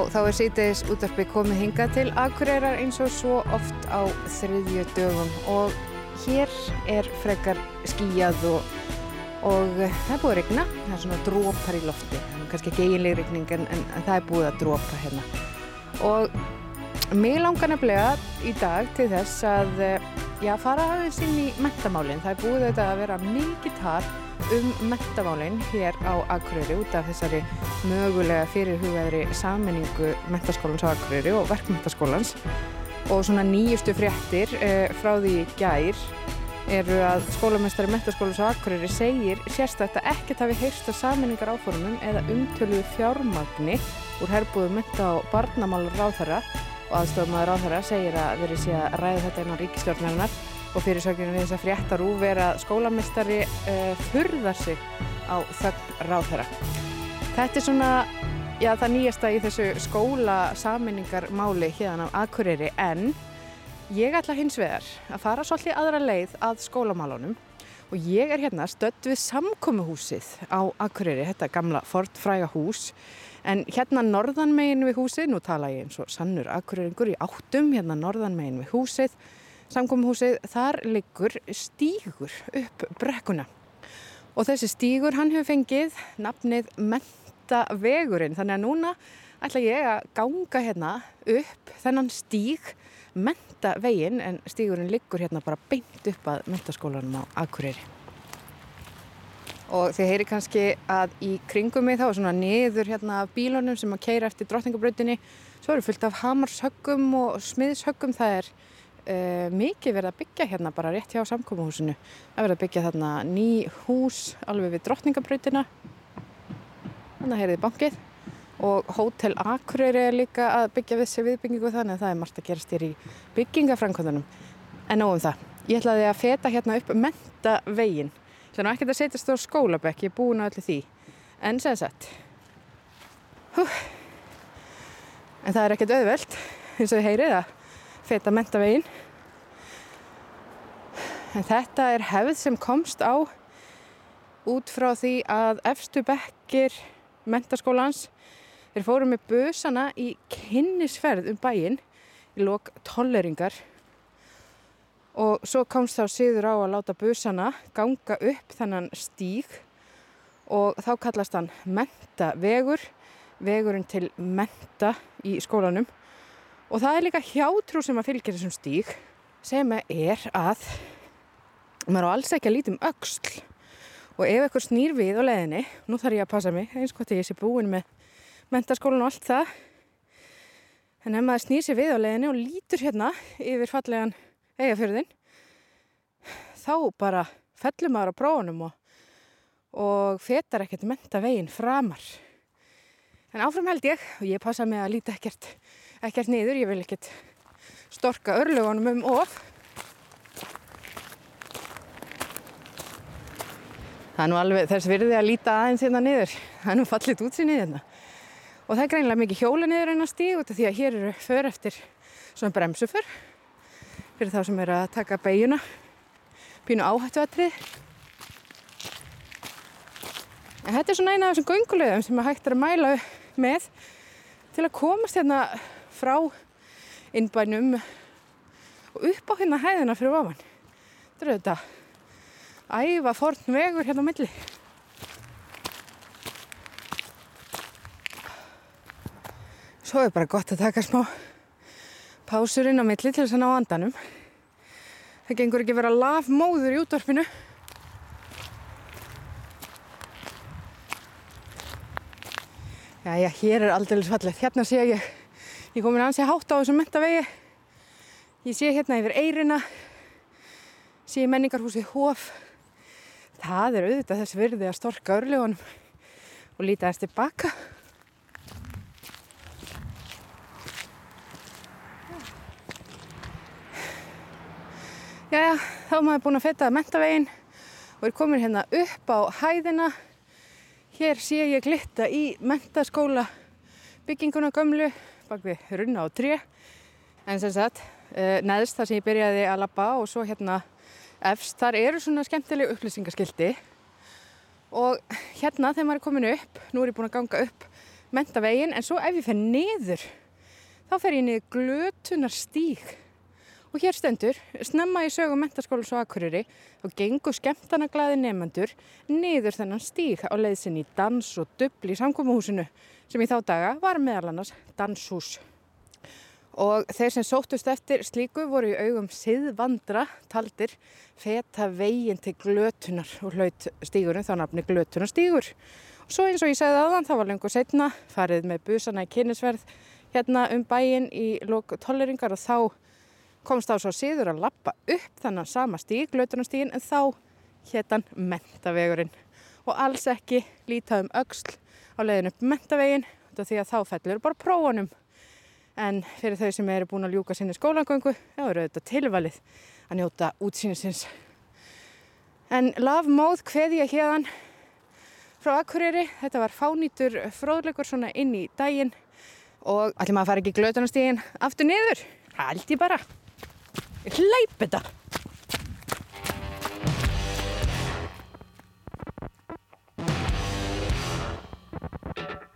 Já, þá er síðdeis útvarpi komið hingað til Akureyrar eins og svo oft á þriðju dögum og hér er frekar skíjað og, og það er búið að regna, það er svona drópar í lofti, kannski ekki eiginlega regning en, en, það er búið að drópa hérna. Og mig langar nefnilega í dag til þess að eh, já, fara aðeins inn í mentamálinn. Það er búið að vera mikið tal um mentamálinn hér á Akureyri út af þessari mögulega fyrirhugaðri sammenningu mentaskólans á Akureyri og verkmentaskólans og svona nýjustu fréttir uh, frá því gær eru að skólamestari mentaskólans á Akureyri segir að ekkert hafi heyrst af sammenningar áformum eða umtöluðu fjármagni úr herbúðu menta og barnamálar ráðherra og aðstofmaður ráðherra segir að verið sé að ræða þetta inn á ríkistjórnarinnar og fyrirsökjunum við þess að fréttar úr vera að skólamestari uh, furðar sig á þögn ráðherra. Þetta er svona, já það nýjasta í þessu skóla saminningarmáli hérna á Akureyri en ég ætla hins vegar að fara svolítið aðra leið að skólamálunum og ég er hérna stödd við samkomuhúsið á Akureyri, þetta gamla fortfræga hús en hérna norðanmegin við húsið, nú tala ég eins og sannur Akureyringur í áttum, hérna norðanmegin við húsið samkomuhúsið, þar liggur stígur upp brekkuna. Og þessi stígur, hann hefur fengið nafnið Mentavegurinn. Þannig að núna ætla ég að ganga hérna upp þennan stíg Mentaveginn, en stígurinn liggur hérna bara beint upp að mentaskólanum á Akureyri. Og þið heyri kannski að í kringum mig þá er svona niður hérna af bílunum sem að keira eftir drottningabrautinni. Svo eru fullt af hamarshöggum og smiðshöggum. Það er uh, mikið verið að byggja hérna bara rétt hjá samkómuhúsinu. Það verið að byggja þarna ný hús alveg við drottningabrautina. Þannig að heyriði bankið. Og Hótel Akureyri er líka að byggja við sig viðbyggingu þannig að það er margt að gerast hér í byggingafrankvöndunum. En nóg um það. Ég ætlaði að feta hérna upp mentavegin. Það er nú ekkert að setjast á skólabekk, ég er búin að öllu því. En sem sagt, hú, en það er ekkert auðvelt, eins og þið heyrið að feta mentavegin. En þetta er hefð sem komst á út frá því að efstu bekkir mentaskólans þeir fóru með busana í kynnisferð um bæinn í lok tolleringar og svo komst þá síður á að láta busana ganga upp þennan stíg og þá kallast hann mentavegur, vegurinn til menta í skólanum og það er líka hjátrú sem að fylgja þessum stíg sem er að maður á alls ekki að lítum öxl. Og ef eitthvað snýr við á leiðinni, nú þarf ég að passa mig eins hvort ég sé búin með mentaskólan og allt það. En ef maður snýr sér við á leiðinni og lítur hérna yfir fallegan eigafjörðin þá bara fellur maður á prófunum og, og fetar ekkert menta veginn framar. En áfram held ég og ég passa mig að líta ekkert ekkert niður, ég vil ekkert storka örlugunum um of Það er nú alveg þess virði að líta aðeins hérna niður. Það er nú fallit útsinnið hérna. Og það er greinilega mikið hjóla niður en að stíg út af því að hér eru för eftir svona bremsuför fyrir þá sem eru að taka beiguna pínu áhættuatrið. En þetta er svona eina af þessum göngulegðum sem að hægt er að mæla með til að komast hérna frá innbænum og upp á hérna hæðina fyrir ofan. Þetta er auðvitað æfa forn vegur hérna á milli. Svo er bara gott að taka smá pásur inn á milli til þess að ná andanum. Það gengur ekki að vera lafmóður í útvarpinu. Jæja, hér er aldrei fallegt. Hérna sé ég, ég komin ansi hátt á þessum mentavegi. Ég sé hérna yfir Eirina, sé menningarhúsið Hóf. Það er auðvitað þess virði að storka örlegunum og líta þess tilbaka. Jæja, þá er maður búinn að feta mentavegin og er komin hérna upp á hæðina. Hér sé ég glitta í mentaskóla bygginguna gömlu bak við runna og tré. En sem sagt, eh, neðst þar sem ég byrjaði að labba og svo hérna efst, þar eru svona skemmtileg upplýsingaskildi. Og hérna þegar maður er komin upp, nú er ég búin að ganga upp mentavegin, en svo ef ég fer niður, þá fer ég niður glötunar stíg. Og hér stendur, snemma í sögum mentaskóla svo Akureyri og gengur skemmtana glæði nefnendur niður þennan stíg á leiðsinn í dans og dubl í samkomuhúsinu sem í þá daga var meðal annars danshús. Og þeir sem sóttust eftir slíku voru í augum siðvandra taldir feta veginn til glötunar og hlaut stígurinn þá nafni glötunar stígur. Og svo eins og ég segði aðan, það var lengur setna, farið með busana í kynnisverð hérna um bæinn í lók tolleringar og þá komst á svo síður að lappa upp þannig sama stíg, glötunarstígin, en þá héttan mentavegurinn. Og alls ekki líta um öxl á leiðin upp mentavegin, því að þá fellur bara prófunum. En fyrir þau sem eru búin að ljúka sinni skólagöngu, þá eru þetta tilvalið að njóta útsýnisins. En lafmóð hveði ég hérðan frá Akureyri, þetta var fánýtur fróðleikur svona inn í daginn og allir maður að fara ekki glötunastígin aftur niður, held ég bara. Hleyp þetta. you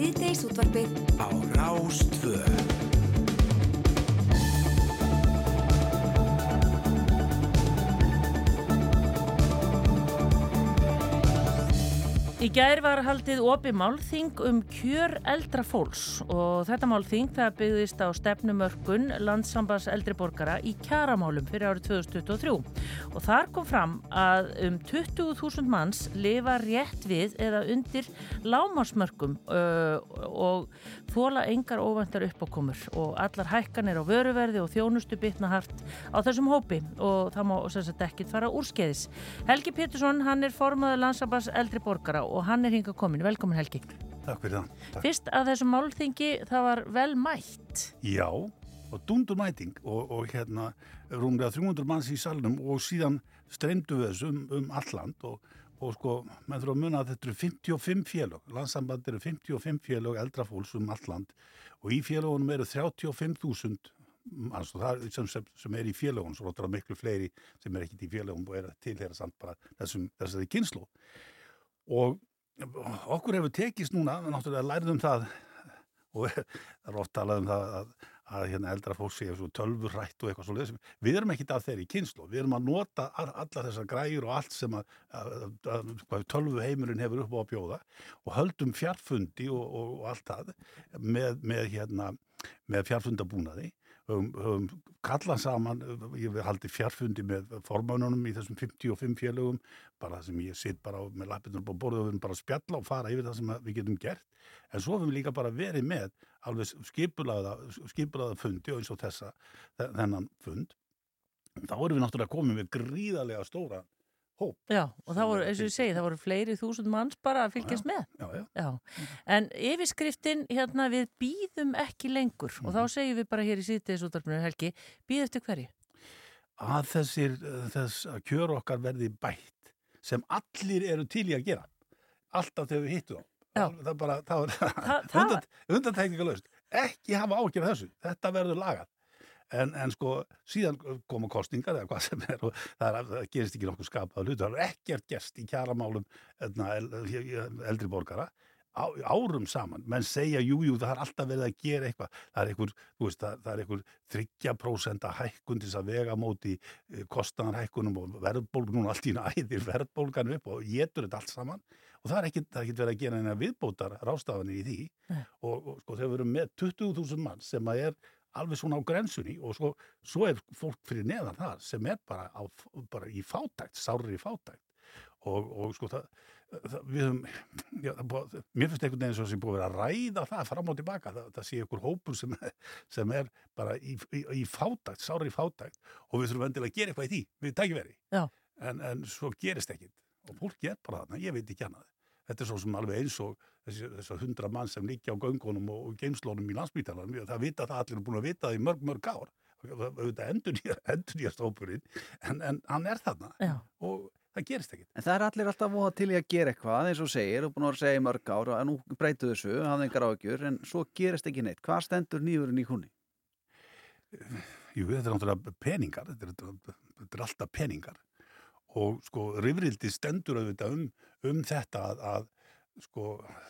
síðdeis útvarpið á Rástvö. Í gær var haldið opi málþing um kjör eldra fólks og þetta málþing það byggðist á stefnumörkun landsambas eldri borgara í kjaramálum fyrir árið 2023 og þar kom fram að um 20.000 manns lifa rétt við eða undir lámarsmörkum uh, og þóla engar óvæntar uppákomur og allar hækkanir á vöruverði og þjónustu bitna hart á þessum hópi og það má sagt ekkit fara úrskeiðis. Helgi Pétursson, hann er formaður landsambas eldri borgara og hann er hingað komin. Velkomin Helgi. Takk fyrir það. Takk. Fyrst að þessum málþingi það var vel mætt. Já, og dundur mæting og, og hérna rúmlega 300 manns í salnum og síðan streymdu við þessu um, um alland og, og sko, menn þurfa að muna að þetta eru 55 félög, landsamband eru 55 félög eldra fólks um alland og í félögunum eru 35.000 manns og það er sem, sem, er í félögunum, svo róttur að miklu fleiri sem er ekkit í félögunum og er að tilhera samt bara þessum, þessari kynslu og okkur hefur tekist núna, náttúrulega lærðum það og það er oft talað um það að, að hérna eldra fólk séu svo tölvurætt og eitthvað svo við erum ekkit af þeirri kynslu, við erum að nota all- allar þessar græjur og allt sem að, að, að, tölvu heimurinn hefur upp á að bjóða og höldum fjarfundi og, og, og allt það með, með hérna með fjarfundabúnaði höfum, höfum kallað saman, ég hef haldið fjarfundi með formönunum í þessum 55 félögum, bara það sem ég sitt bara með lappinur upp á borðu og við erum bara að spjalla og fara yfir það sem við getum gert. En svo höfum við líka bara verið með alveg skipulaða, skipulaða fundi og eins og þessa, þe- þennan fund. Þá erum við náttúrulega komið með gríðarlega stóra hóp. Já, og það voru, eins og ég segi, það voru fleiri þúsund manns bara að fylgjast með. já, já. En yfirskriftin, hérna, við býðum ekki lengur og þá segjum við bara hér í síðdegisúttarpinu Helgi, býð eftir hverju? að þessir, þess að kjör okkar verði bætt sem allir eru til í að gera alltaf þegar við hittum þá. Það, er bara, það er það- undan, undantekningalöst ekki hafa ágjörð þessu, þetta verður lagað en, en sko síðan koma kostningar eða hvað sem er og það, er, það gerist ekki nokkuð skapað hlut, það er ekkert gerst í kjaramálum eldna, eldri borgara á, árum saman, menn segja jú, jú, það er alltaf verið að gera eitthvað. Það er einhver, veist, það, það er einhver 30% hækkun til þess að vega móti kostnaðarhækkunum og verðbólg núna allt í einu æðir verðbólgan upp og getur þetta allt saman. Og það er er ekkit verið að gera eina viðbótar rástafanir í því. Nei. og, og sko þegar við erum með 20.000 mann sem að er alveg svona á grensunni og svo, svo er fólk fyrir neðan það sem er bara, á, bara í fátækt, sárri í fátækt. Og, og sko það, það við höfum, já, það búið, mér finnst einhvern veginn svo sem búið að ræða það fram og tilbaka, það, það sé ykkur hópur sem, sem er bara í, í, í fátækt, sárri í fátækt og við þurfum endilega að gera eitthvað í því, við tækiveri Já. en, en svo gerist ekkit og fólk er bara þarna, ég veit ekki annað þetta er svo sem alveg eins og þessi, þessar hundra mann sem liggja á göngunum og, og geimslónum í landsbítalanum, það vita það allir er búin að vita það í mörg, mörg ár auðvitað endur nýjast hópurinn en, en hann er þarna Já. og það gerist ekkit En það er allir alltaf voða til í að gera eitthvað eins og segir og búin að vera að segja í mörg ár að nú breytu þessu, hafði engar ágjur en svo gerist ekki neitt. Hvað stendur nýjurinn í húnni? Jú, þetta er náttúrulega peningar, þetta er, þetta er alltaf peningar og sko rifrildi stendur auðvitað um, um þetta að, að sko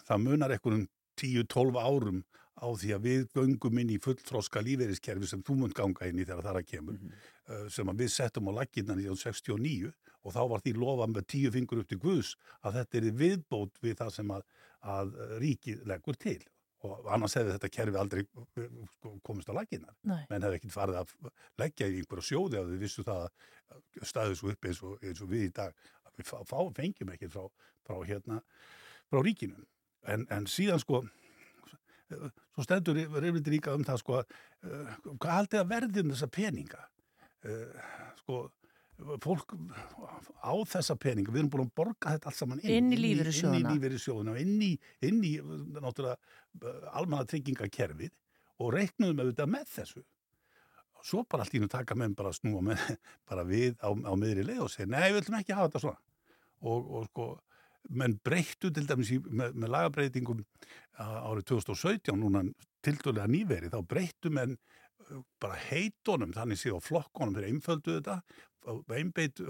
það munar einhverjum 10-12 árum á því að við göngum inn í fullþróska lífeyriskerfi sem þú mun ganga inn í þegar það er að kemur uh, sem að við settum á laginnan í 69 og þá var því lofað með tíu fingur upp til Guðs að þetta er viðbót við það sem að, að ríkið leggur til og annars hefði þetta kerfi aldrei uh, sko, komist á laginnar menn hefði ekkert farið að leggja í einhverja sjóði að við vissu það að staðið svo upp eins og, eins og við í dag. Að við fá, fengjum ekkert frá, frá hérna frá ríkinu. En, en síðan sko svo stendur reyfliti líka um það sko uh, hvað haldið að verði um þessa peninga? Uh, sko fólk á þessa peninga við erum búin að borga þetta allt saman inn Inn í inn lífeyrissjóðina. í inn í, inn í náttúrulega almanna tryggingakerfið og reiknuðum auðvitað með þessu og svo bara allt í nú taka menn bara að snúa með, bara við á, á miðri leið og segja, nei, við ætlum ekki að hafa þetta svona og, og sko menn breyttu til dæmis í, með, með lagabreitingum á- árið 2017 núna tildulega nýveri, þá breyttu menn bara heitunum, þannig séu flokkonum þeir einföldu þetta, einbeit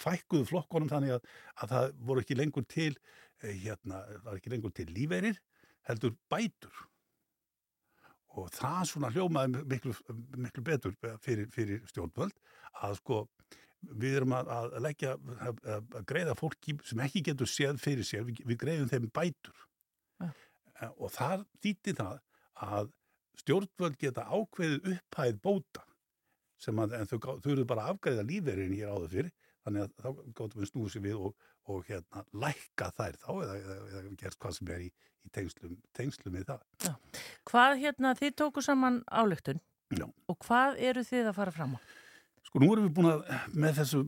fækkuðu flokkonum þannig að, að það voru ekki lengur til eh, hérna, það var ekki lengur til lífeyrir heldur bætur og það svona hljómaði miklu, miklu betur fyrir, fyrir stjórnvöld að sko við erum að, að leggja að, að greiða fólki sem ekki getur séð fyrir sér, við, við greiðum þeim bætur Ja. Eh, og það þýtti það að stjórnvöld geta ákveðið upphæð bóta sem að en þau, þau eru bara að afgreiða lífeyrin hér áður fyrir þannig að þá gáttum við snúið sér við og, og hérna lækka þær þá eða, eða, eða gert hvað sem er í, í tengslum, tengslum við það. Hvað hérna, þið tóku saman álöktun Já. og hvað eru þið að fara fram á? Sko nú erum við búin að með þessu,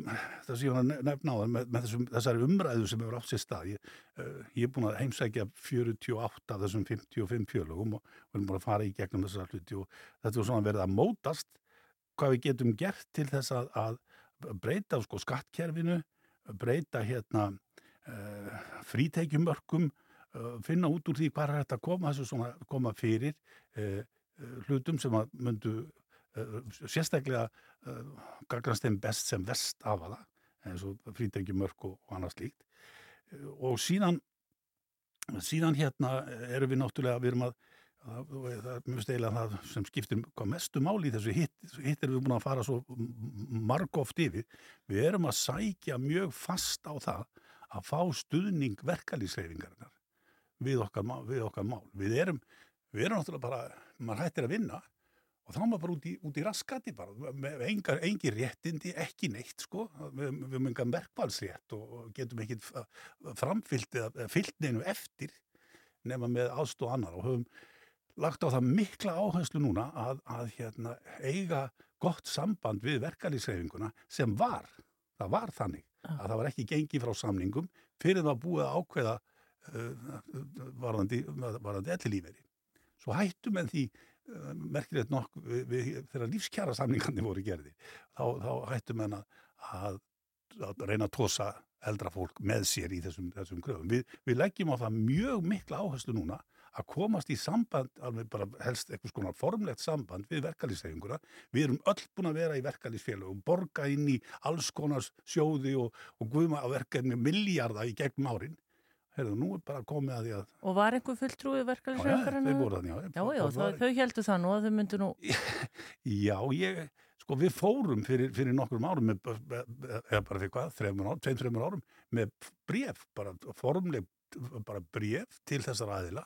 þessu ég var að nefna á það, með, með þessum, þessari umræðu sem hefur átt sér stað. Ég, uh, ég er búin að heimsækja 48 af þessum 55 fjölugum og við erum búin að fara í gegnum þessar hluti og þetta er svona verið að mótast hvað við getum gert til þess að, að breyta sko skattkerfinu, breyta hérna uh, frítekjumörkum, uh, finna út úr því hvað er þetta að koma þessu svona koma fyrir hlutum sem að myndu sérstaklega uh, gagnast þeim best sem vest af það eins og frítekjumörk og, og annað slíkt. Uh, og síðan síðan hérna erum við náttúrulega við erum að það, er mjög steilega það sem skiptir hvað mestu máli í þessu hitt, hitt erum við búin að fara svo margóft yfir. Við erum að sækja mjög fast á það að fá stuðning verkalýsreifingarinnar við okkar, við okkar mál. Við erum, við erum náttúrulega bara maður hættir að vinna og þá er maður bara út í, út í raskati bara, með engar, engin réttindi, ekki neitt sko, við, höfum engan verkvalsrétt og, og getum ekki framfyllt eða fyllt neinu eftir nema með aðstóð annar og höfum lagt á það mikla áherslu núna að, að hérna, eiga gott samband við verkalýsreifinguna sem var, það var þannig að það var ekki gengið frá samningum fyrir það búið að ákveða uh, varðandi, varðandi ellilíferi. Svo hættum en því merkilegt nokk við, við, þegar lífskjara samningarnir voru gerðir þá, þá hættum en að, að, reyna að tósa eldra fólk með sér í þessum, þessum kröfum. Við, við leggjum á það mjög mikla áherslu núna að komast í samband, alveg bara helst eitthvað skonar formlegt samband við verkalýsreifinguna. Við erum öll búin að vera í verkalýsfélögum, borga inn í alls konars sjóði og, og guðma að verkefni milljarða í gegnum árin. Heyrðu, nú er bara komið að því að Og var einhver fulltrúi Já, já, verkefnisreifingarinn? þeir voru þannig, já. Já, já, Það var- þau heldur það nú að þau myndu nú... Já, ég, sko við fórum fyrir, fyrir nokkrum árum með, eða bara fyrir hvað, þreymur árum, tveim, þreymur árum með bref, bara formleg bara bref til þessar aðila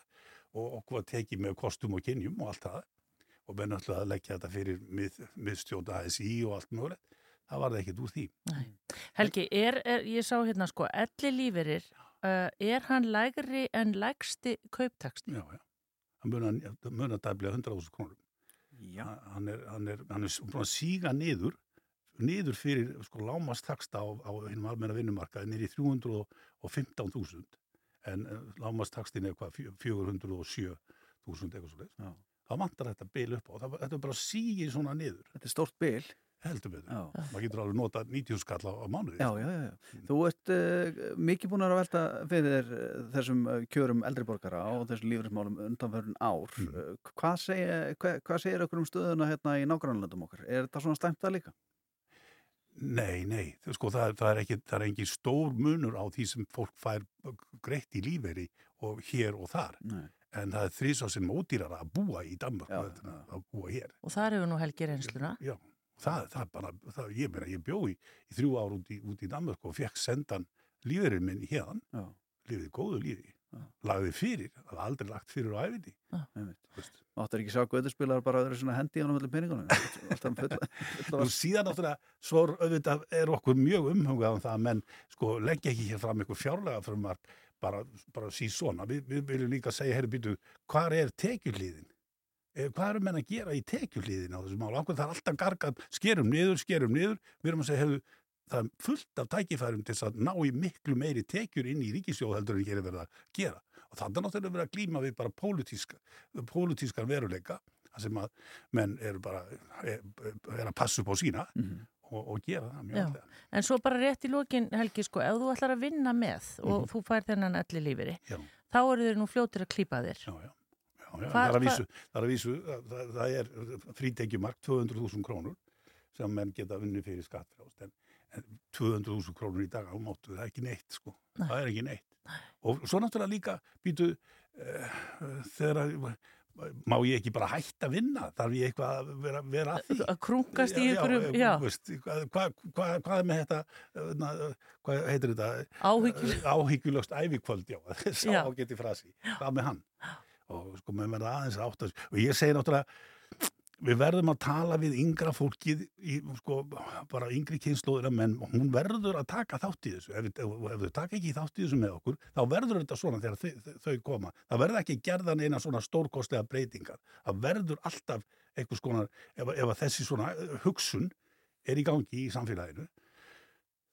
og okkur var tekið með kostum og kynjum og allt það og menn ætlaði að leggja þetta fyrir mið, miðstjóta ASI og allt mögulegt það var það ekkert úr því Helgi, er, er, ég sá hérna sko, elli líferir, uh, er hann lægri en lægsti kauptaksti? Já, já, hann munar, munar dæflega 100.000 krónum. Já. hann er, hann er, hann er búin að síga niður niður fyrir sko lámastaksta á, á hinnum almenna vinnumarkaði í 315.000 en uh, lámastakstin er hvað fjö- 407.000 eitthvað svo leys þá vantar þetta bil upp á. Það, þetta er bara sígið svona niður. Þetta er stórt bil heldur við Já. maður getur alveg nota 90 skall á, á mánuði Já, já, já. Þú ert uh, mikið búin að velta fyrir þér uh, þessum uh, kjörum eldriborgara og þessum lífrismálum undanförun ár. Mm. Hvað, segja, hvað, hvað segir okkur um stöðuna hérna í nágrannlandum okkar? Er þetta svona stæmt það líka? Nei, nei, þú sko, það, það er ekki, það er ekki stór munur á því sem fólk fær greitt í lífeyri og hér og þar. Nei. En það er þrísá sem ódýrara að búa í Danmark já, að búa hér. Og þar hefur nú Helgi reynsluna. Já, það, það bara, það, ég meina, ég bjó í, í þrjú ár út í, út í Danmark og fekk sendan lífeyrin minn hérðan, lífið góðu lífi, lagði fyrir, það var aldrei lagt fyrir á æfinni. Áttur ekki sjá göðurspilar bara vera svona hendi á með peningunum? Nú síðan náttúrulega, svo auðvitað er okkur mjög umhungað um það að menn sko leggja ekki hér fram eitthvað fjárlega frumvarp bara, bara sí svona. Vi, við viljum líka segja, herri býtu, hvað er tekjuhlíðin? Eh, Hvað eru menn að gera í tekjuhlíðin á þessu mál? Ákveð það er alltaf gargað, skerum niður, skerum niður. Við erum að segja, hefðu, það er fullt af tækifærum til að ná í miklu meiri tekjur inn í ríkisjóð heldur en hér er verið að gera. Og þannig er náttúrulega verið að glíma við bara pólitíska, pólitískar veruleika, sem að menn eru bara, er, er að passa upp á sína og, og gera það mjög alltaf. En svo bara rétt í lokin, Helgi, sko, ef þú ætlar að vinna með og Mhm. þú fær þennan elli líferi, Já. þá eru þeir nú fljótir að klípa þér. Já, já. Já, já, Hva- það, er að hva- vísu, það er að vísu, það, það er frítekjumark 200.000 krónur sem menn geta unni fyrir skattfrást en, En 200.000 krónur í dag á mótu, það er ekki neitt, sko. Það er ekki neitt. Og svo náttúrulega líka, býtu, uh, þegar að, má ég ekki bara hætta að vinna? Þarf ég eitthvað að vera, vera að því? Að krungast í já. þú veist, Hvað, hvað, hvað er með þetta, hvað heitir þetta? Áhyggjul- Áhyggjulöst ævikvöld, já. Sá Já. ágæti frasi. Hvað með hann? Og sko, með verða aðeins átt að, og ég segi náttúrulega, við verðum að tala við yngra fólkið í, sko, bara yngri kynnslóðina menn. Hún verður að taka þátt í þessu. Ef, ef, ef þau taka ekki þátt í þessu með okkur þá verður þetta svona þegar þau, þau- koma. Það verður ekki gerðan eina svona stórkostlega breytingar. Það verður alltaf einhvers konar, ef, ef þessi svona eh, hugsun er í gangi í samfélaginu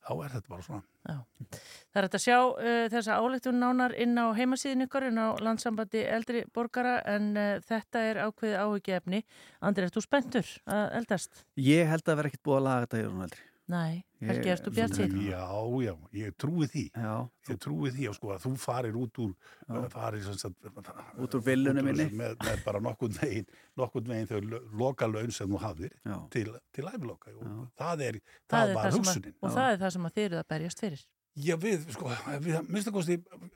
þá er þetta bara svona Það er hægt að sjá uh, þessa áleiktun nánar inn á heimasíðin ykkur, inn á landsambandi eldri borgara en uh, þetta er ákveðið áhyggjaefni. Andri, ert þú spenntur að eldast? Ég held að vera ekkert búið að laga þetta í hún aldrei. Nei, Helgi, ertu bjart sín? Já, já, ég trúi því Já. ég trúi því að sko að þú farir út úr uh, farir sem sagt Út úr úr minni. með, með bara nokkurn veginn nokkurn veginn þau lo- loka laun sem þú hafðir Já. til, til æfiloka og það er, það, Það er var hugsunin og það er það sem að þið eruð að berjast fyrir. Já, við, sko, við, minnst að kosti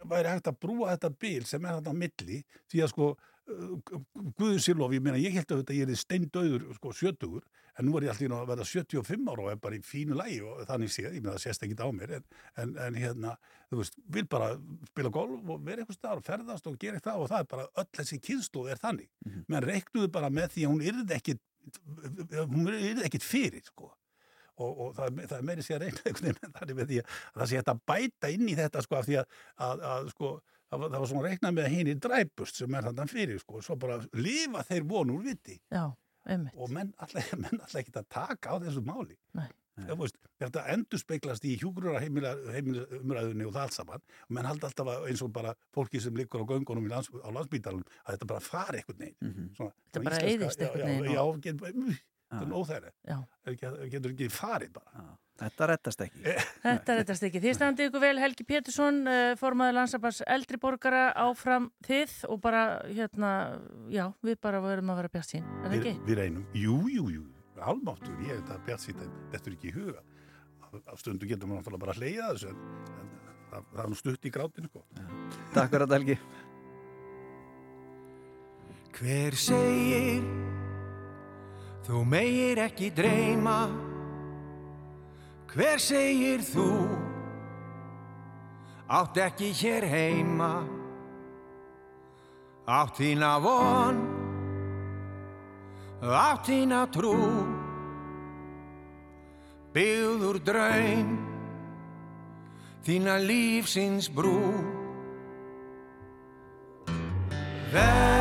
væri hægt að brúa þetta bil sem er þetta á milli, því að sko Guður Sillof, ég meina, ég held að þetta ég er steindauður, sko, sjötugur en nú er ég alltaf að verða 75 ára og er bara í fínu lægi og þannig séð, ég meina, það sést ekki á mér en, en, en hérna, þú veist, vil bara spila golf og vera eitthvað staðar og ferðast og gera eitthvað og það er bara, öll þessi kynsluð er þannig, menn reiknuðu bara með því að hún yrði ekkit hún yrði ekkit fyrir, sko. Og, og það, það er meiri sér einhvern veginn þannig með því að það sé hægt að bæta inn í þetta sko það var, það var svona reiknað með að hinn í dræpust sem er þannig fyrir sko, svo bara lifa þeir von úr viti. Já, og menn alltaf, menn alltaf ekki að taka á þessu máli. Nei. Þú veist, þetta endur speiklast í hjúgrura heimilumræðunni og það allt saman og menn halda alltaf að eins og bara fólki sem liggur á göngunum lands, á landsbítalum að þetta bara fari eitthvað neginn Svona, Þetta svona bara íslenska- eyðist einhvern já, Já, þetta er óþæri Já. getur ekki farið bara Þetta rettast ekki. Þetta er þetta ekki. Þið standið ykkur vel Helgi Pétursson, uh, formaður landsabars eldri borgara áfram þið og bara, hérna, já, við bara verum að vera bjart sín. Er það ekki? við reynum, jú, jú, jú almáttur, ég þetta bjart sýtt þetta er ekki í huga á, stundu getur maður náttúrulega bara að hleyja þessu en, en það, það er nú stutt í grátinu sko. Takk fyrir þetta Helgi. Hver segir þú meir ekki dreyma. Hver segir þú? Átt ekki hér heima. Átt þína von. Átt þína trú. Byggður draum. Þína lífsins brú. Velkomin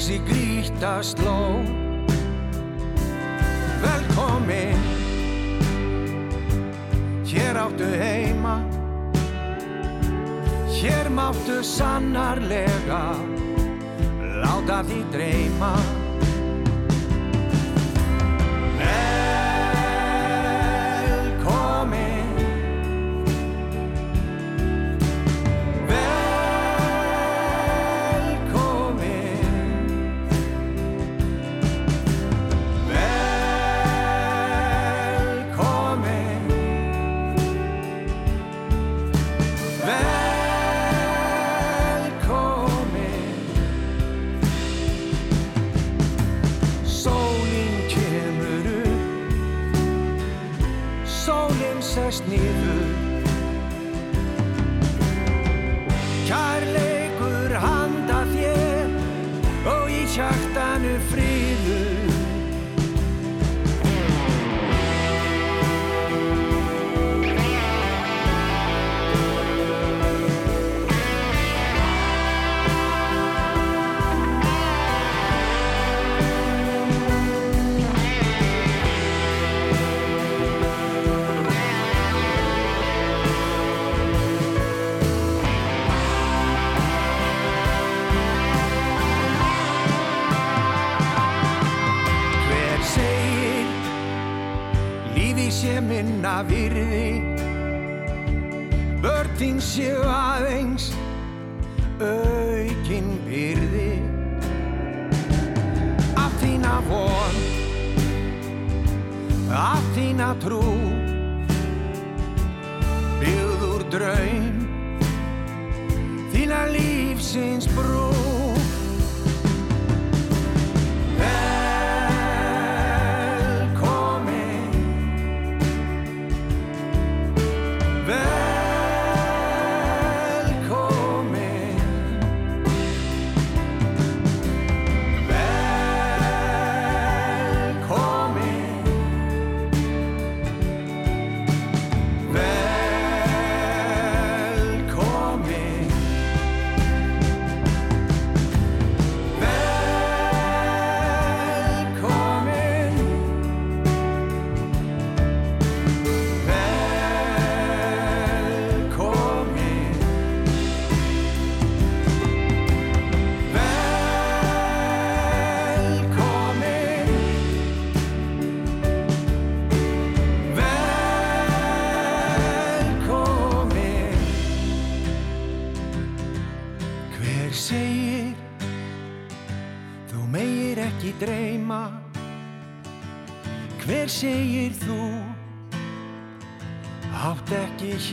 þessi grýta sló. Velkomin. Hér áttu heima. Hér máttu sannarlega láta því dreyma Sólin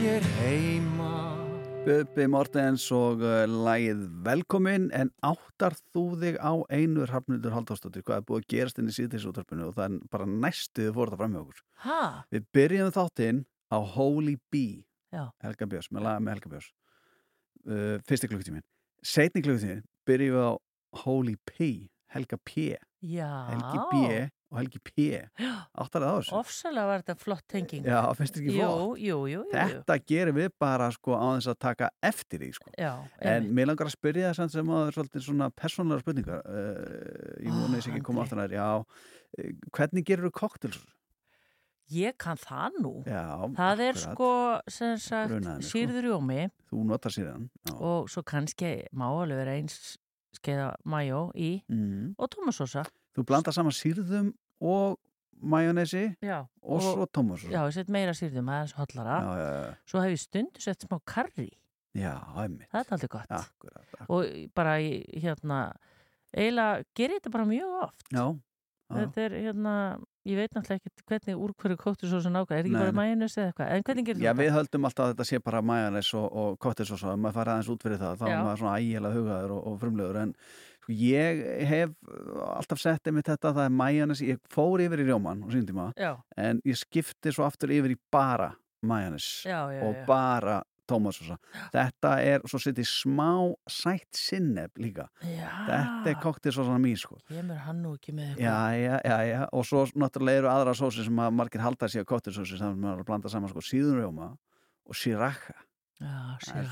hér heima. Bubbi Mortens og uh, lægið Velkomin en áttar þú þig á einu Hrafnildur Halldórsdóttir? Hvað er búið að gerast inn í síðdeisútvarpinu og það er bara næstuð fór það fram með okkur? Ha? Við byrjum þáttinn á Holy Bee Já. Helga Björns, með laga með Helga Björns. Uh, fyrsti klukkutímin setni klukkutímin byrjum við á Holy P Helga P. Já. Helgi B og Helgi P áttar það á þessu Ofsalega var þetta flott tenging. Já, finnst þér ekki flott? jú, jú, jú. Þetta gerum við bara sko á þess að taka eftir því sko. Já, En mér langar að spyrja það sem að það er svolítið svona persónulega spurningar uh, Ég vona þess ekki að koma aftur nær Já, uh, hvernig gerur þú koktels? Ég kann það nú. Já, Það er akkurat. sko, sem sagt, Grunaði mig, sko. jómi Þú notar síðan já. og svo kannski má alveg vera eins skeiða majó í Mm. og tómasósa. Þú blandar saman sýrðum og majónesi Já. og, svo tómas Já, ég set meira sýrðum, það er svo hotlara. já, já, já. Svo hef ég stundu sett smá karri. Já, einmitt Það er aldrei gott. Akkurat, akkurat. Og bara, í- hérna, eiginlega gerir þetta bara mjög oft. Já, já. Þetta er, hérna, ég veit náttúrulega ekki hvernig úr hverju kóttur svo sem nákvæm. Er ekki Nei, bara nei. majónis eða eitthvað? En hvernig gerir Já, þetta? við höldum alltaf að þetta sé bara majónes og, og og svo, ef maður fara aðeins út fyrir það þá Já. er maður svona ægilega hugaður og, og frumlegur en ég hef alltaf sett einmitt þetta, það er majónes ég fór yfir í rjóman og síndum Já. en ég skipti svo aftur yfir í bara já, og bara tómatsósa. Þetta er, svo setja ég smá sætt sinneb líka. Já. þetta er koktelsósan mín sko. Kemur hann nú ekki með? Já, og svo náttúrulega eru aðra sósi sem að margir halda sér kottelsósi sem maður er að blanda saman sko síðunrjóma og siraka Já, það er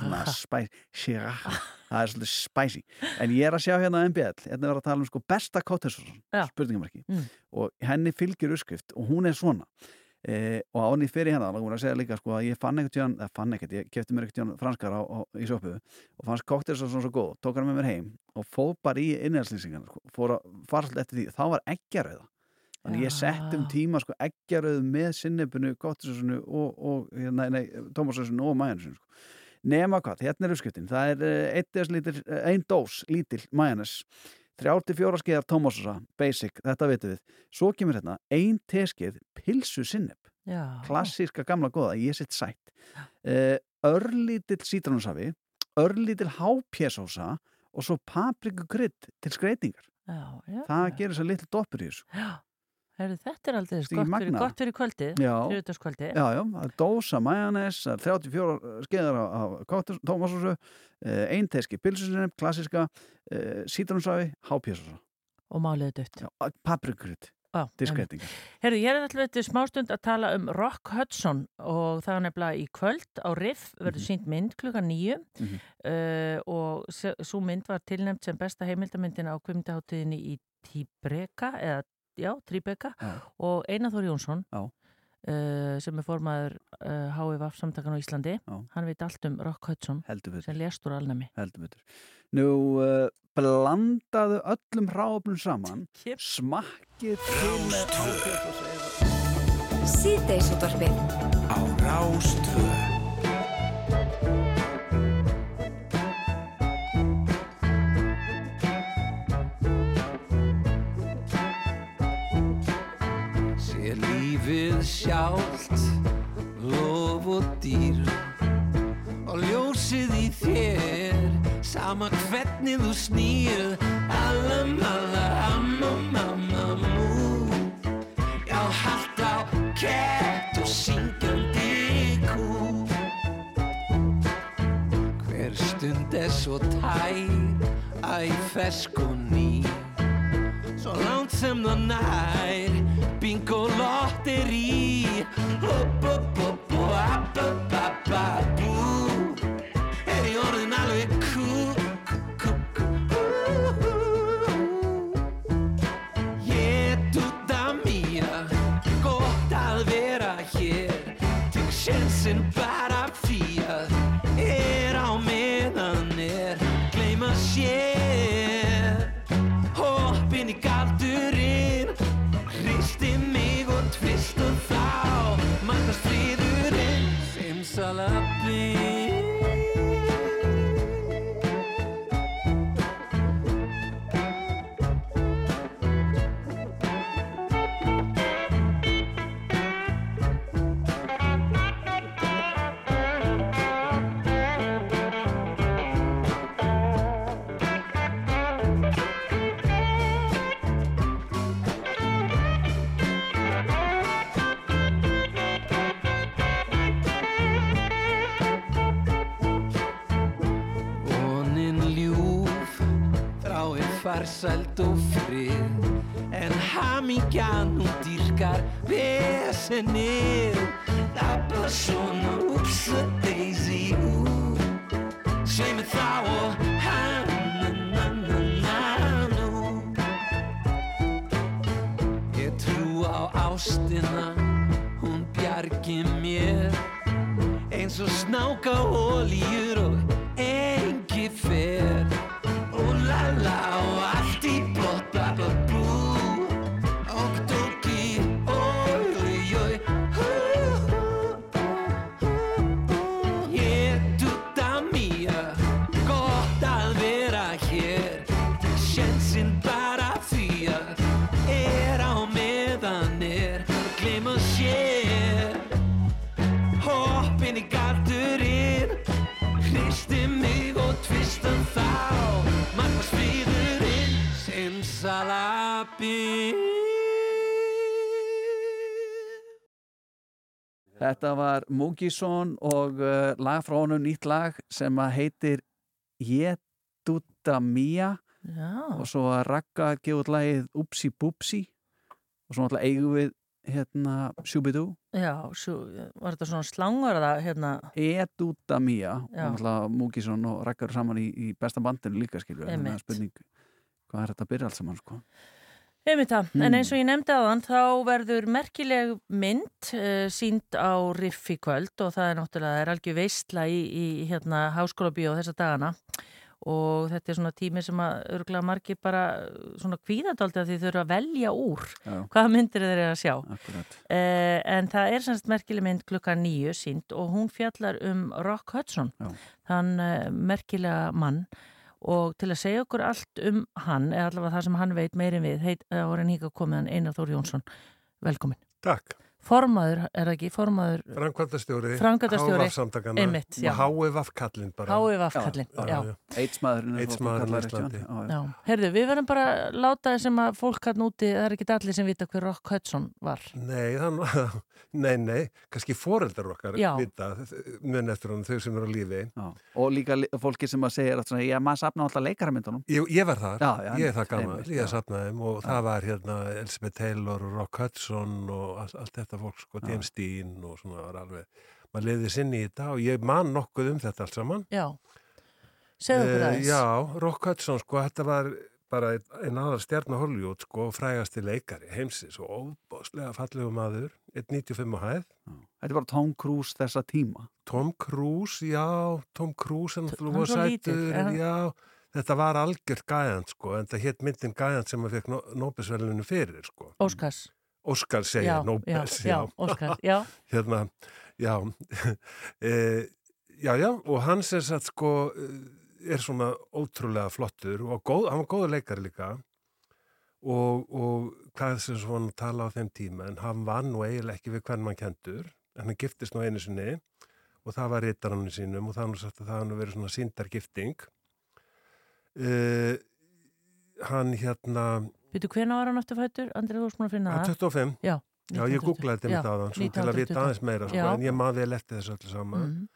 er svolítið spicy en ég er að sjá hérna á MBL hérna er að tala um sko besta kottelsósan spurningamarki Mm. og henni fylgir uppskrift og hún er svona. E, og ánið fyrir hérna, þá voru að segja líka sko að ég fann ekkert eða fann ekkert, ég kefti mér ekkert tíðan franskar á, á, í sjópu og fannst koktelsósan svo góð, tók hann með mér heim og fóð bara í innhjálpslýsingarna sko, fór að fara svolítið eftir því, þá var eggjarauða Þannig ég sett um tíma sko eggjarauðu með sinnefunu, gottisosunu og, og hérna, nei, tómasosunu og majónesinu sko. Nema hvað, hérna er uppskriftin. Það er einn lítil, uh, ein dós lítil majónes, 34 skeiðar tómasosa, basic, þetta veitum við. Svo kemur hérna ein teskeið pilsu sinnef, Já. klassíska gamla góða, ég sitt sætt. Örlítill sítrónusafi, örlítill hápjessósa og svo paprikugrydd til skreitingar. Já, já. Það gerir svo litl doppur í þessu. Já. Herru, þetta er aldrei gott fyrir, gott fyrir kvöldið, Já. þriðutaskvöldið. Já, já, dósa er 34 skeiðar af tómasósu, ein teski pilsusinni, klassiska, uh, sítrónsafi, hápjessósa, Og málið dött. einmitt. skreitingar. Herru, ég er alltaf þetta smástund að tala um Rock Hudson og það er nefnilega í kvöld á Riff verður Mhm. sínt mynd klukka nýju Mhm. uh, og svo mynd var tilnæmt sem besta heimildamyndin á kvimdaháttiðinni í Tíbreka eða, já, Tríbeka Já. og Einar Þór Jónsson uh, sem er formaður uh, HVF samtakan á Íslandi. Já. hann veit allt um Rock Hudson sem lést úr alnæmi. Heldur betur. Nú, uh, blandaðu öllum ráfnum saman, smakkið með hápjessósa eða... Síðdeisútvarpið á Rástvö. Lífið sjálft lof og dýr og ljósið í þér sama hvernig þú snýr. Allam alla amma mamma mú já haldt á kett og syngjandi kú. Hver stund er svo tær æ fersk og ný. Svo langt sem það nær Bingo lotteri Upp, upp, upp og app, upp, app, beni Þetta var Múkisson og uh, lag frá honum, nýtt lag sem að heitir Jedutta Mia Já. og svo að gefa út lagið Upsi Bupsi. Og svo náttúrulega eigum við hérna Shubidoo Já, svo, var þetta svona slangur að það, hérna, Edutta Mia og náttúrulega Múkisson og Ragga eru saman í, í besta bandinu líka skilur þannig Einmitt. að spurning hvað er þetta að byrja alls saman sko? það, Hmm. en eins og ég nefndi aðan þá verður merkileg mynd uh, sínd á Riff í kvöld og það er náttúrulega, það er algjör veistla í, í hérna háskóla bíó þessa dagana og þetta er svona tími sem að örgulega margir bara uh, svona kvíðadaldi að því þau eru að velja úr Já. hvaða myndir þeir eru að sjá Akkurat. uh, en það er semst merkileg mynd klukka nýju sínd og hún fjallar um Rock Hudson Já. þann uh, merkilega mann og til að segja okkur allt um hann eða allavega það sem hann veit meirin við heit, uh, voru híka komið hann Einar Þór Jónsson velkomin. Takk. Formaður, er það ekki? Formaður Framkvæmdastjóri, Framkvæmdastjóri. HVF-samtakana Einmitt, já. og HVF-kallinn bara. HVF-kallinn, já. Eidsmaðurinn Eidsmaðurinn á Íslandi. Já, heyrðu, við verðum bara að láta þessum að fólk hann úti, það er ekki allir sem vita hver Rock Hudson var. Nei, þann, nei, nei, kannski foreldrar okkar Já. vita, mun eftir hann, þau sem eru á lífi. Já. og líka fólki sem að segja að svona, ég maður safna alltaf leikaramyndunum Ég, ég var þar, Já, já, ég er það gaman, ég já. sapnaði þeim og Já. það var hérna Elspeth Taylor og Rock Hudson og allt, allt þetta fólk, sko. James Dean og svona var alveg, maður leiði sinni í þetta og ég man nokkuð um þetta allt saman. Já, segðu okkur Eh, aðeins. Já, Rock Hudson, sko, þetta var bara einn ein aðal stjarnar Hollywood, sko, frægasti leikari heimsins og óbáslega fallegu maður, 1.95 á hæð. Þetta er bara Tom Cruise þessa tíma Tom Cruise, já, Tom Cruise er náttúrulega hann? já, þetta var algjört gæjant, sko, en það hétt myndin gæjant sem að fekk Nóbesverðinu fyrir, sko. Óskars. Óskar segja, Nobels, já, já, Óskar, já. hérna, já, e, já, já, og hann sem sagt sko eh, er svona ótrúlega flottur og góð, hann var góður leikari líka. Og, og hvað sem svona tala á þeim tíma en hann var nú eiginlega ekki við hvern mann kendur en hann giftist nú einu sinni og það var rítarannu sínum og nú sagt að það hann verið svona síndargifting uh, hann hérna Veitu, hvena var hann aftur fættur? Andrið, þú smá að finna það. 25 Já. Já, ég 1920. googlaði þetta Já, mitt aðan svona, til að vita 1920. aðeins meira sko, en ég maður vel eftir þessu öllu saman Mhm.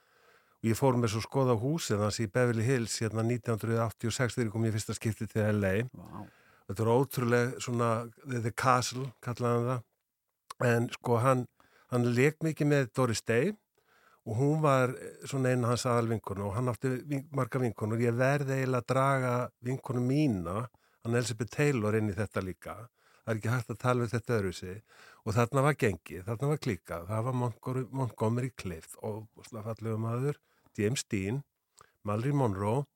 og ég fór með svo skoða húsið hans í Beverly Hills hérna 1986 þegar ég kom í fyrsta skipti til LA wow. þetta var ótrúlega svona The, Castle kallaði hann það en sko hann, hann leik mikið með Doris Day og hún var svona eina hans aðal vinkonu og hann átti vin, marga vinkonur ég verði eiginlega að draga vinkonu mína hann Elizabeth Taylor inn í þetta líka. Það er ekki hægt að tala við þetta öðru sig og þarna var gengið, þarna var klikað það var Montgomery, Clift og slafallegu maður, James Dean Mallory Monroe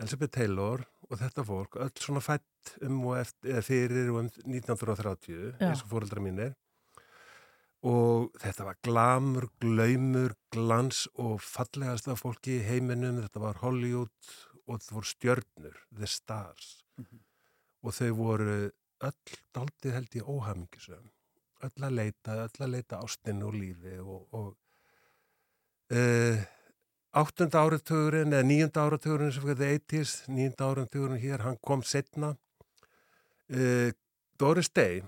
Elizabeth Taylor og þetta fólk öll svona fætt um og eftir, fyrir og um 1930 Já. eins og fóreldra mínir. Og þetta var glamur, glaumur, glans og fallegasta fólki í heiminum, þetta var Hollywood og þetta voru stjörnur, The Stars og þau voru öll daldið held ég óhamingisum öll að leita, öll að leita ástinu og lífi og, og uh, áttunda áratugurinn eða níunda áratugurinn sem fyrir 80s, níunda áratugurinn hér, hann kom setna uh, Doris Day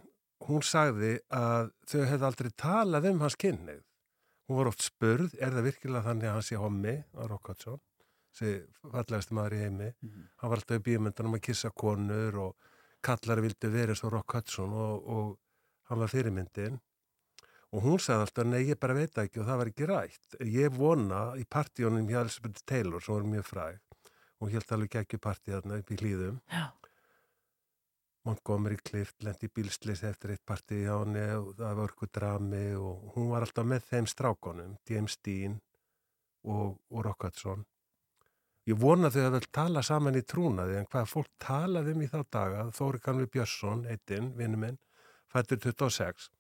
hún sagði að þau hefði aldrei talað um hans kynneið hún var oft spurð, er það virkilega þannig að hann sé hommi á Rockhatsson sem fallegasti maður í heimi. Hann var alltaf í bíomöndanum að kissa konur og kallar vildi verið svo Rock Hudson og, og hann var fyrirmyndin. Og hún sagði alltaf, nei ég bara veit ekki og það var ekki rætt. Ég vona í partíunum hjá Elizabeth Taylor sem var mjög fræg og hélt alveg ekki partí þarna upp í hlýðum Já. Montgomery Clift lendi í bílslis eftir eitt partí hjá henni og það var eitthvað drami og hún var alltaf með þeim strákonum, James Dean og, og Rock Hudson Ég vona þau að vel tala saman í trúnaði en hvað fólk talaði um í þá daga, Þóri Kanvi Björnsson, eittin, vinnu minn, fættur 26,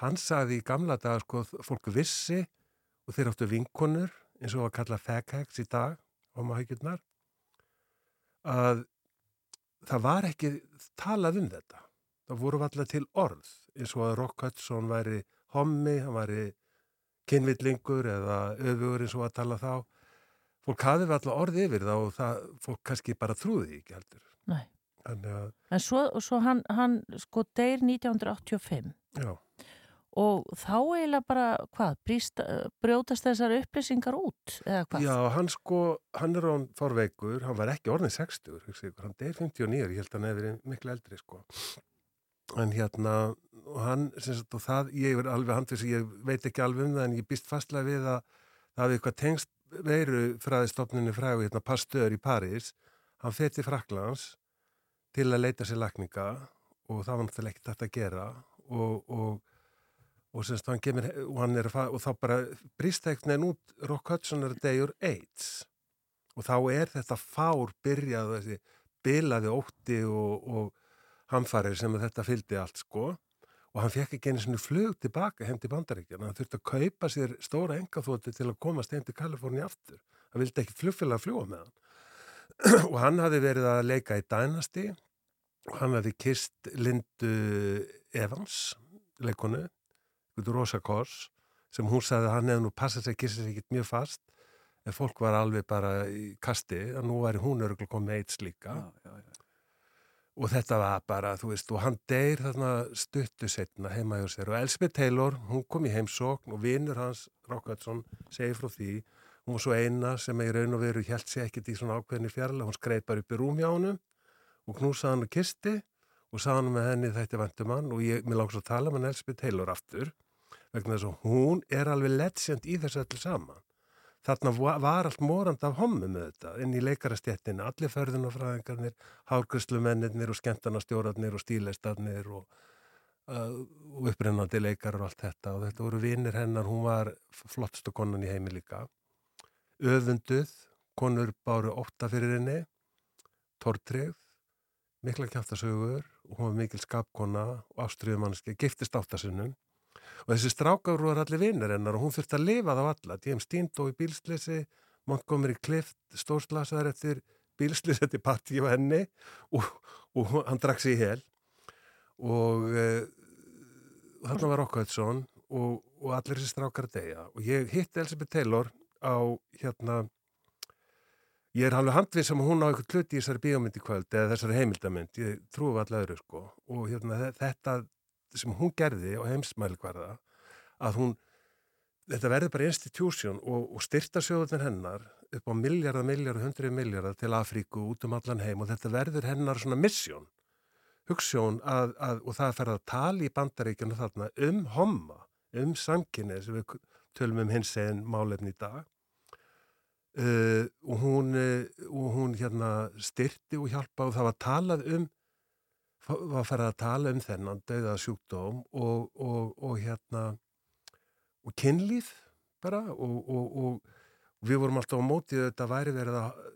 hann sagði í gamla daga sko fólk vissi og þeir áttu vinkonur eins og að kalla faghags í dag maður að það var ekki talað um þetta. Það voru alltaf til orð eins og að Rock Hudson væri hommi, hann væri kynvillingur eða öfugur eins og að tala þá fólk hafði við alltaf orði yfir það og það, fólk kannski bara trúði ekki heldur. Nei. Þannig að, En svo, svo hann, hann sko deyr 1985 já, og þá eiginlega bara, hvað, brýst, brjótast þessar upplýsingar út eða hvað? já, hann sko, hann er án fórveikur, hann var ekki orðin 60, hugsa ykkur, hann deyr 59, ég held að hann hefur verið miklu eldri, sko. En hérna, og hann, sem sagt, og það, ég er alveg handvis, ég veit ekki alveg um það, en ég býst fastlega við að það hafi eitthvað tengst veiru fræðistofnunni frægu hérna Pasteur í París, hann fer til Fraklands til að leita sér lakninga og það var náttúrulega ekkert þetta að gera og, og, og, semst, hann kemur, hann er, að fa- og þá bara brýst ekkert neðin út Rock Hudson er degur AIDS. Og þá er þetta fár byrjað þessi bilaði ótti og, hamfarir sem þetta fylgdi allt sko og hann fekk ekki einu svona flug tilbaka heim til bandaríkjana, hann þurfti að kaupa sér stóra engaþóti til að komast heim til Kaliforni aftur, hann vildi ekki flugfélag fljúa með hann. Og hann hafi verið að leika í Dynasty og hann hafi kist Lindu Evans leikonu, rosa kors sem hún sagði að hann hefði nú passað sér kissa sér ekkert mjög fast en fólk var alveg bara í kasti að nú væri hún örgulega komið eitt slíka já, já, já. Og þetta var bara, þú veist, og hann deyr þarna stuttu setna heima hjá sér. Og Elspeth Taylor, hún kom í heimsókn og vinnur hans, Rockardsson, segir frá því, hún var svo eina sem í raun og veru hjælt sér ekkert í svona ákveðni fjarlag, hún skreið bara upp í rúm hjá honum og knúsaði hann og kisti og sagði hann með henni þetta vantum hann. Og ég, mér langs að tala með Elspeth Taylor aftur vegna þess að hún er alveg legend í þessu öllu saman. Þarna va- var allt morand af hommu með þetta inn í leikarastjettina, allir förðunafræðingarnir, hárgruslumennir og skemmtarnastjórarnir og stíleistarnir og, uh, og upprennandi leikar og allt þetta og þetta voru vinnir hennar, hún var flottstu konan í heimi líka. Öfunduð, konur báru ótta fyrir henni, tortrygð, mikla kjáttasögur hún var mikil skapkona og ástriðumanniski, giftist áttasinnum og þessi strákar voru allir vinnir hennar og hún þurfti að lifa þá alla. James Dean dó í bílslisi Montgomery Clift stórslasaður eftir bílslisi eftir partí á henni og, og hann drakk sig í hel. Og uh, þarna var Rockhautsson og, og allir þessi strákar að deyja. Og ég hitti Elizabeth Taylor á hérna ég er alveg handvið sem hún á eitthvað hluti í þessari bíómynd í kvöld eða þessari heimildamynd, ég trúi öðru sko. Og hérna þe- þetta sem hún gerði á heimsmælikvarða að hún þetta verður bara institution og, og styrta sjóðunin hennar upp á miljardar, miljardar, hundrið miljardar til Afríku út um allan heim og þetta verður hennar svona mission hugssjón að, að, og það fer að tala í bandaríkjunu þarna um homma, um samkynni sem við tölum um hins eginn málefni í dag. Uh, og hún, uh, og hún hérna styrti og hjálpa og það var talað um var farið að tala um þennan dauða sjúkdóm og, og, og hérna og kynlíf bara og, og, og við vorum alltaf á mótið þetta væri verið að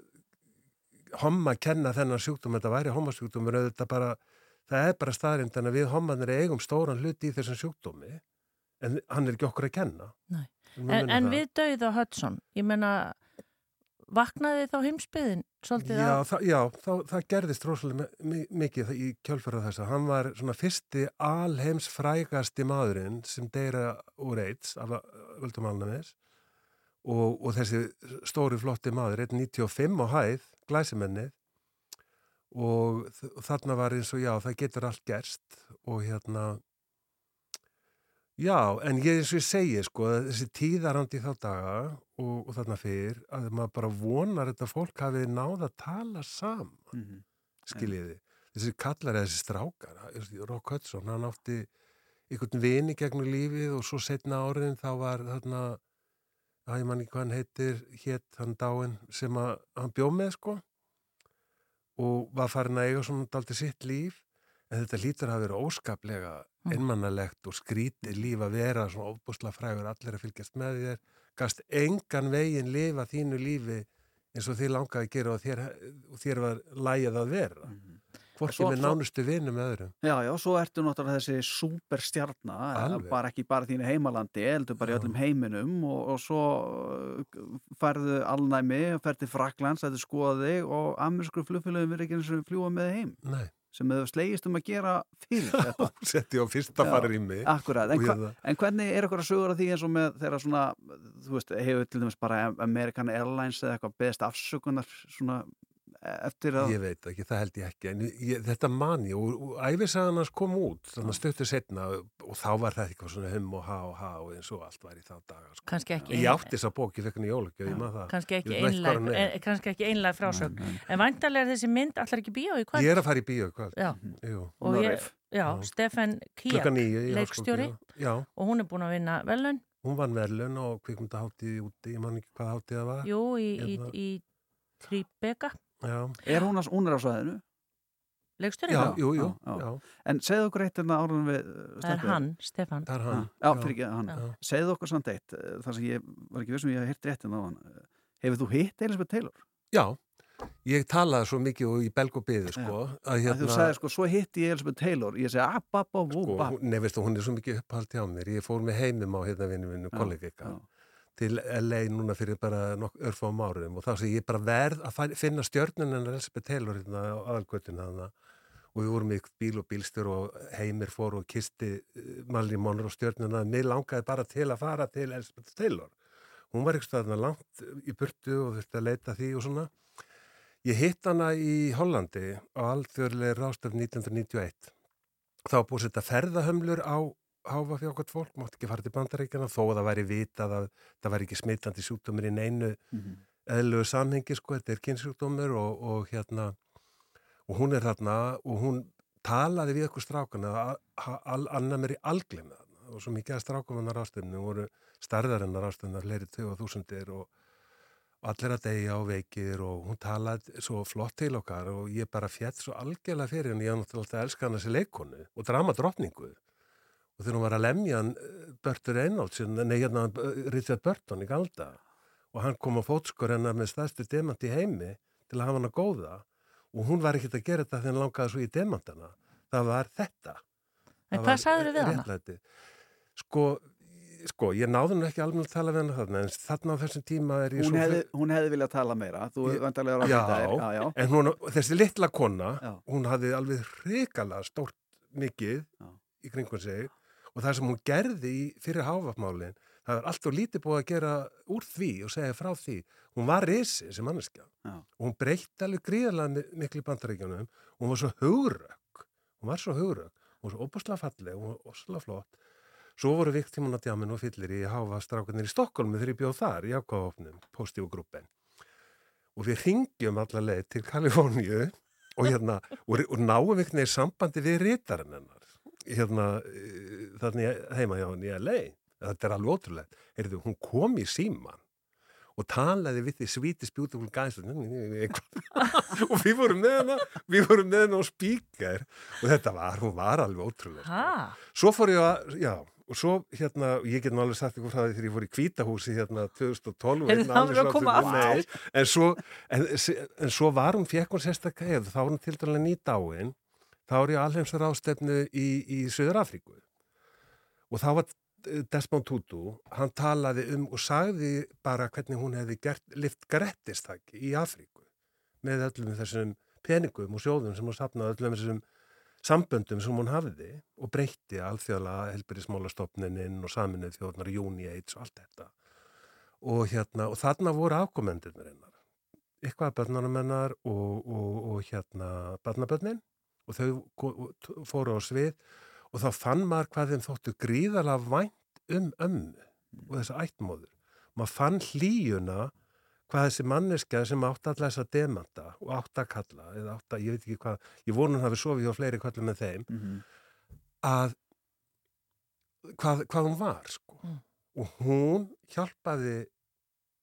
homma kenna þennan sjúkdóm, þetta væri hommasjúkdómur það er bara staðrindan að við hommanir eigum stóran hluti í þessum sjúkdómi en hann er ekki okkur að kenna En, en það. við dauða Hudson, ég menna, vaknaði þá heimsbyðin svolítið Já, á? það, já það, það gerðist rosalega mi- mi- mikið í kjölfæra þessa. Hann var svona fyrsti alheims frægasti maðurinn sem deyra úr AIDS af völdum alnamis og, og þessi stóri flotti maður, 1,95 á hæð, glæsimennið og þ- þarna var eins og já, það getur allt gerst og hérna Já, en ég eins og ég segi sko, að þessi tíðarandi þá daga og, og þarna fyrr að maður bara vonar þetta fólk hafi náð að tala saman, Mhm. skiljiði. Þessi kallar eða þessi strákar, Rock Hudson, hann átti einhvern vini gegnum lífið og svo setna áriðin þá var þarna, að ég man ekki hvað hann heitir, hétt hann dáin sem að hann bjó með sko og var farin að eiga svona daldi sitt líf en þetta lítur að vera óskaplega einmannalegt og skrítið líf að vera svona ofbúslega frægur allir að fylgjast með þér gast engan veginn lifa þínu lífi eins og þið langaði að gera og þér, þér var lægið að vera hvorki Svo- með svo- nánustu vinum með öðrum Já, já, svo ertu náttúrulega þessi superstjarna, Alveg. bara ekki bara þínu heimalandi, heldur bara í öllum heiminum og, og svo uh, færðu alnæmi, færðu Fraklands, þetta skoða þig og amerísku flugfélögum verður ekki eins og fljúa með heim. Nei. Sem hefur slegist um að gera fyrir þetta. setti á fyrsta Já, farið í mig Akkurat, en, hva, hérna- en hvernig er eitthvað að sögur að því eins og með þeirra svona, þú veist, hefur til dæmis bara American Airlines eða eitthvað beðist afsökunar svona eftir að... Ég veit ekki, það held ég ekki en ég, þetta man ég og, og æfisagan hans kom út þannig að stöttu setna og þá var þetta eitthvað svona hum og ha og ha og eins og allt var í þá daga sko. Kannski ekki Ég átti þess að bók, ég fekk henni jólugjöf, ég maður það Kannski ekki hann er. eh, kannski ekki einlæg frásögn. En væntalega er þessi mynd allar ekki bíó í kvöld. Ég er að fara í bíó í Já. Jú. Og ég, já, Stefan Kíak, í leikstjóri, Já, og hún er búin að vinna velun, hún vann verðlun og kvikmyndaháttið úti, ég man ekki hvað háttið það var jú, í, í, Hérna. í Tribeca, Já, Er hún, að, hún er á svæðinu? leikstjóri. já, jú, jú, Já, já. já. En segðu okkur eitt hérna árunum við uh, Það er hann, Stefan. Það er hann Já, fyrir ekki hann. Já. Segðu okkur samt eitt, uh, þar sem ég var ekki vissum ég hef hirt rétt en á hann. Hefur þú hitt Elisabeth Taylor? Já, ég talaði svo mikið og í belg og byði sko, að Hérna... Þú sagði sko, svo hitti ég Elisabeth Taylor, ég segi, app, sko, nei, veistu, hún er svo mikið upphald hjá mér ég fór með heimum á hérna vinnu kollega. Til LA núna fyrir bara örfum árum og þá sem ég bara verð að finna stjörnun en Elspeth Taylor hérna á aðalgötuna þarna. Og við vorum í bíl og bílstjór og heimir fór og kisti Malri Monroe stjörnuna. Mér langaði bara til að fara til Elspeth Taylor. Hún var eitthvað þarna langt í burtu og þurfti að leita því og svona. Ég hitt hana í Hollandi á alþjóðlega rástaf 1991 þá búið setja ferðahömlur á háfa fjókvæmt fólk, mátti ekki fara til bandaríkjana þó að það væri vitað að það væri ekki smittandi sjúkdómur í neinu Mhm. eðlögu samhengi, sko, þetta er kynnsjúkdómur og, og hérna og hún er þarna og hún talaði við okkur strákana að annar mér í algleina og svo mikið að strákum hennar ástöfnu voru starðar hennar ástöfnu fleiri 2000 og og allir að deyja og veikir og hún talaði svo flott til okkar og ég bara fjett svo algjörlega fyrir henni, ég var náttúrulega að elska hann þessi leikonu og drama drottningu og þegar hún var að lemja hann eh, Börtur Reynolds, nei hérna Richard Burton í galda og hann kom á fótskor hennar með stærstu demant í heimi til að hafa hann að góða og hún var ekkert að gera þetta þegar hann langaði svo í demantana það var þetta. En Það hvað var sagðirðu við hana? Sko, sko, ég náði nú ekki alveg að tala við hana þarna, en þarna á þessum tíma er ég Hún svo... hefði, hún hefði viljað tala meira Þú Ég- vantarlega já, já, já. en hún, þessi litla kona, Já. hún hafði alveg hrikalega stórt mikið Já. í kringum sig og það sem hún gerði í fyrir háfapmálin, það var allt og lítið búið að gera úr því og segja frá því. Hún var risi sem manneskja. Og hún breytti alveg gríðarlega mi- miklu í bandaríkjunum. Og hún var svo hugrökk, hún var svo hugrökk, hún var svo opaslega falleg, hún var opaslega flott. Svo voru vikt tímun á djáminu og fyllir í háfastrákunir í Stokkólmi þegar ég bjóð þar í ákváfnum, postíf og við ringjum alla leið til Kaliforníu og hérna, og, náum einhvern veginn sambandi við rítarinn hennar hérna, eh, þannig heima hjá henni í LA, þetta er alveg ótrúlega Heyrðu, hún kom í síman og talaði við því svíti spjútugul gæs og við vorum með hana við vorum með hana á spíker og þetta var, hún var alveg ótrúlega Ha? svo fór ég að, já og svo hérna, ég get nú alveg sagt ykkur frá því þegar ég fór í kvítahúsi hérna 2012 Heyrðu, einn þá alveg verður að koma aftur- en svo, en, en svo var hún, fekk hún sérstakka hefð, þá var hún til dælega nýt áin, þá er ég alheimsar ástefnu í, í Suður Afríku og þá var eh, Desmond Tutu, hann talaði um og sagði bara hvernig hún hefði gert, lift grettistaki í Afríku með öllum þessum peningum og sjóðum sem hún sapnaði öllum þessum samböndum sem hún hafði og breytti alþjóðlega helbyrðismálastofninin og saminuð þjóðnar Júni Aids og allt þetta. Og hérna, og þarna voru afkomendurnir hennar eitthvað af börnunum hennar og, og, og hérna barnabörnin og þau fóru á svið og þá fann maður hvað þeim þóttu gríðalega vænt um ömmu og þessa ættmóður maður fann hlýjuna hvað þessi manneskja sem átt að lesa demanta og átt að kalla eða átt að, ég veit ekki hvað, ég vonu hann hafi sofið á fleiri kallum með þeim Mhm. að hvað, hvað hún var sko. Mm. og hún hjálpaði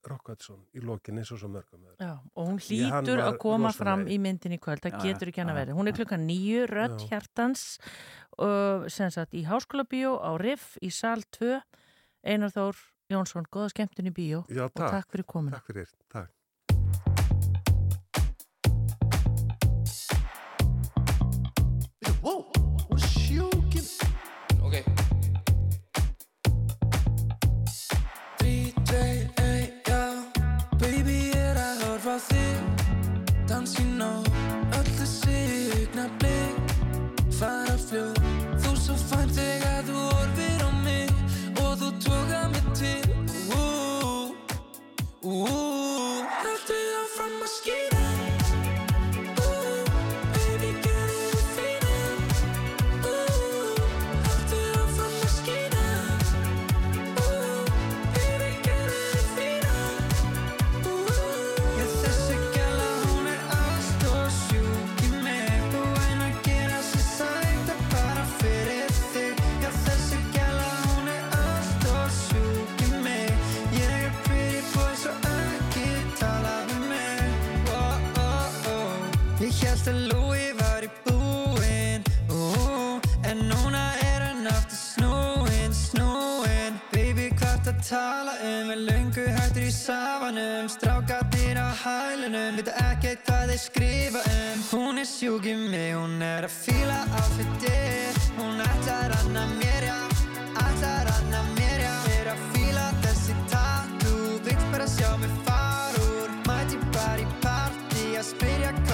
Rockardsson í lokin eins og svo mörgum. Já, og hún hlýtur að koma fram í myndin í kvöld, það getur ekki hann að verið. Hún er klukkan nýju, Já. hjartans, uh, sem sagt í Háskóla Bíó á Riff í Sal 2, Einar Þór Jónsson, góða skemmtun í bíó Já, og takk. takk fyrir komuna. Takk fyrir, takk. Whoa, í safanum Strákarnir á hælunum Vita ekkert hvað þeir skrifa um. Hún er sjúk í mig Hún er að fíla outfitið Hún ætlar að mér, já Ætlar að mér, já. Er að fíla þessi tattoo Vill bara sjá mig fara úr. Mæti bara í party Að spyrja hvað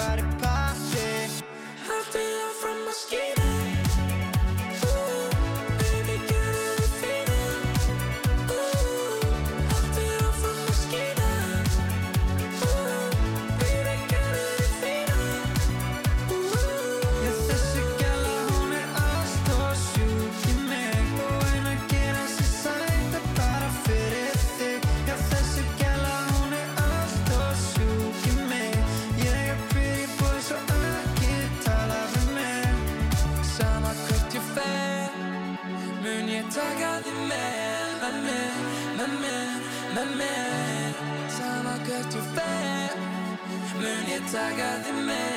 Mun ég taka þig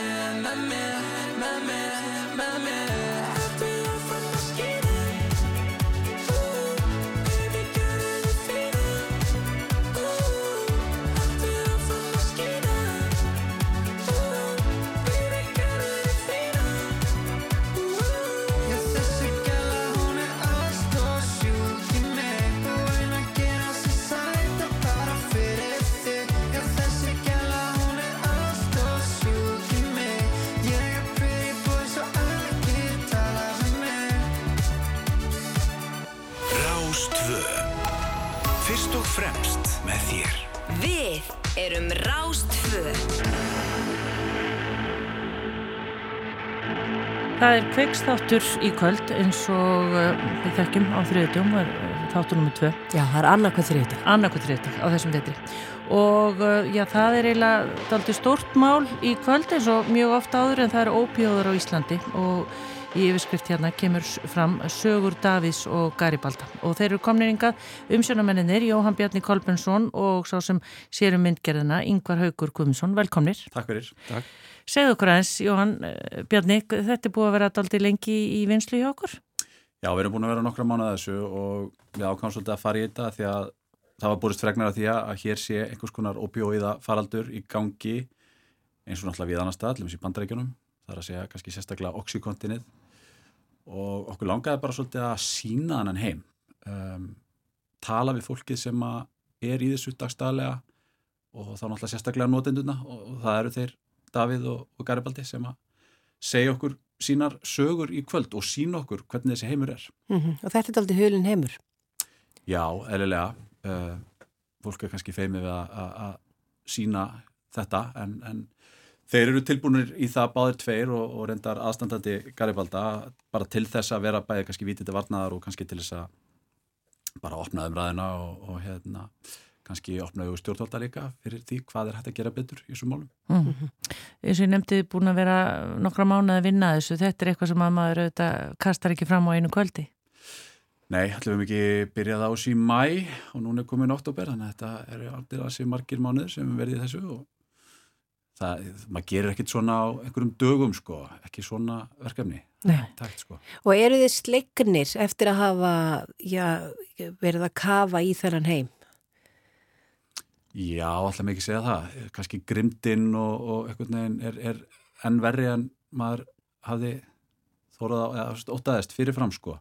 Við erum Rástfö. Það er kveiksþáttur í kvöld eins og uh, við þekkjum á þriðutjum, þáttur nummið tvö. Já, það er annarkvæð þriðutjum. Annarkvæð þriðutjum á þessum detri. Og uh, já, það er eiginlega daldi stórt mál í kvöld eins og mjög ofta áður en það eru ópíóður á Íslandi og í yfirskrift hérna kemur fram Sögur Davís og Garibalda og þeir eru komniringað umsjónamenninir Jóhann Bjarni Kolbensson og sá sem sérum myndgerðina Yngvar Haugur Guðmundsson, velkomnir. Takk fyrir. Takk. Segðu okkur aðeins, Jóhann eh, Bjarni, þetta er búið að vera daldi lengi í vinslu hjá okkur? Já, við erum búin að vera nokkra mánuða þessu og við ákvæmum svolítið að fara í þetta því að það var búist fregnar af því að hér sé einhvers konar opioíða faraldur í gangi eins og náttúrulega við annar stað, allir í bandarækjunum, það er að segja kannski sérstaklega oxykontinið og okkur langaði bara svolítið að sína þannan heim, um, tala við fólkið sem er í þessu dagstæðlega og þá náttúrulega sérstaklega notenduna og, og það eru þeir Davíð og, og Garibaldi sem að segja okkur sínar sögur í kvöld og sína okkur hvernig þessi heimur er. Mm Og þetta er aldrei hulin heimur. Já, eðlilega. Uh, fólk er kannski feimið við að sína þetta en, en þeir eru tilbúinir í það báðir tveir og, og reyndar aðstandandi Garibalda bara til þess að vera bæði kannski vítið varnaðar og kannski til þess að bara opna umræðina og, og hérna kannski opna auðvitað stjórnvalda líka fyrir því hvað er hægt að gera betur í þessum málum. Mm. eins og ég nefndi búin að vera nokkra mánuði að vinna þessu þetta er eitthvað sem að maður auðvitað kastar ekki fram á einu kvöldi Nei, ætlum við ekki byrjað á þessu í mæ og núna er komin oktober þannig að þetta eru aldrei að sé margir mánuðir sem verði þessu og það, maður gerir ekkit svona á einhverjum dögum sko, ekki svona verkefni. Nei. Tækt sko. Og eru þið sleiknir eftir að hafa já, verið að kafa í þennan heim? Já, alltaf mikið segja það. Kanski grimdinn og, og einhvern veginn er, er enn verri en maður hafði þórað á, ótaðist fyrirfram sko.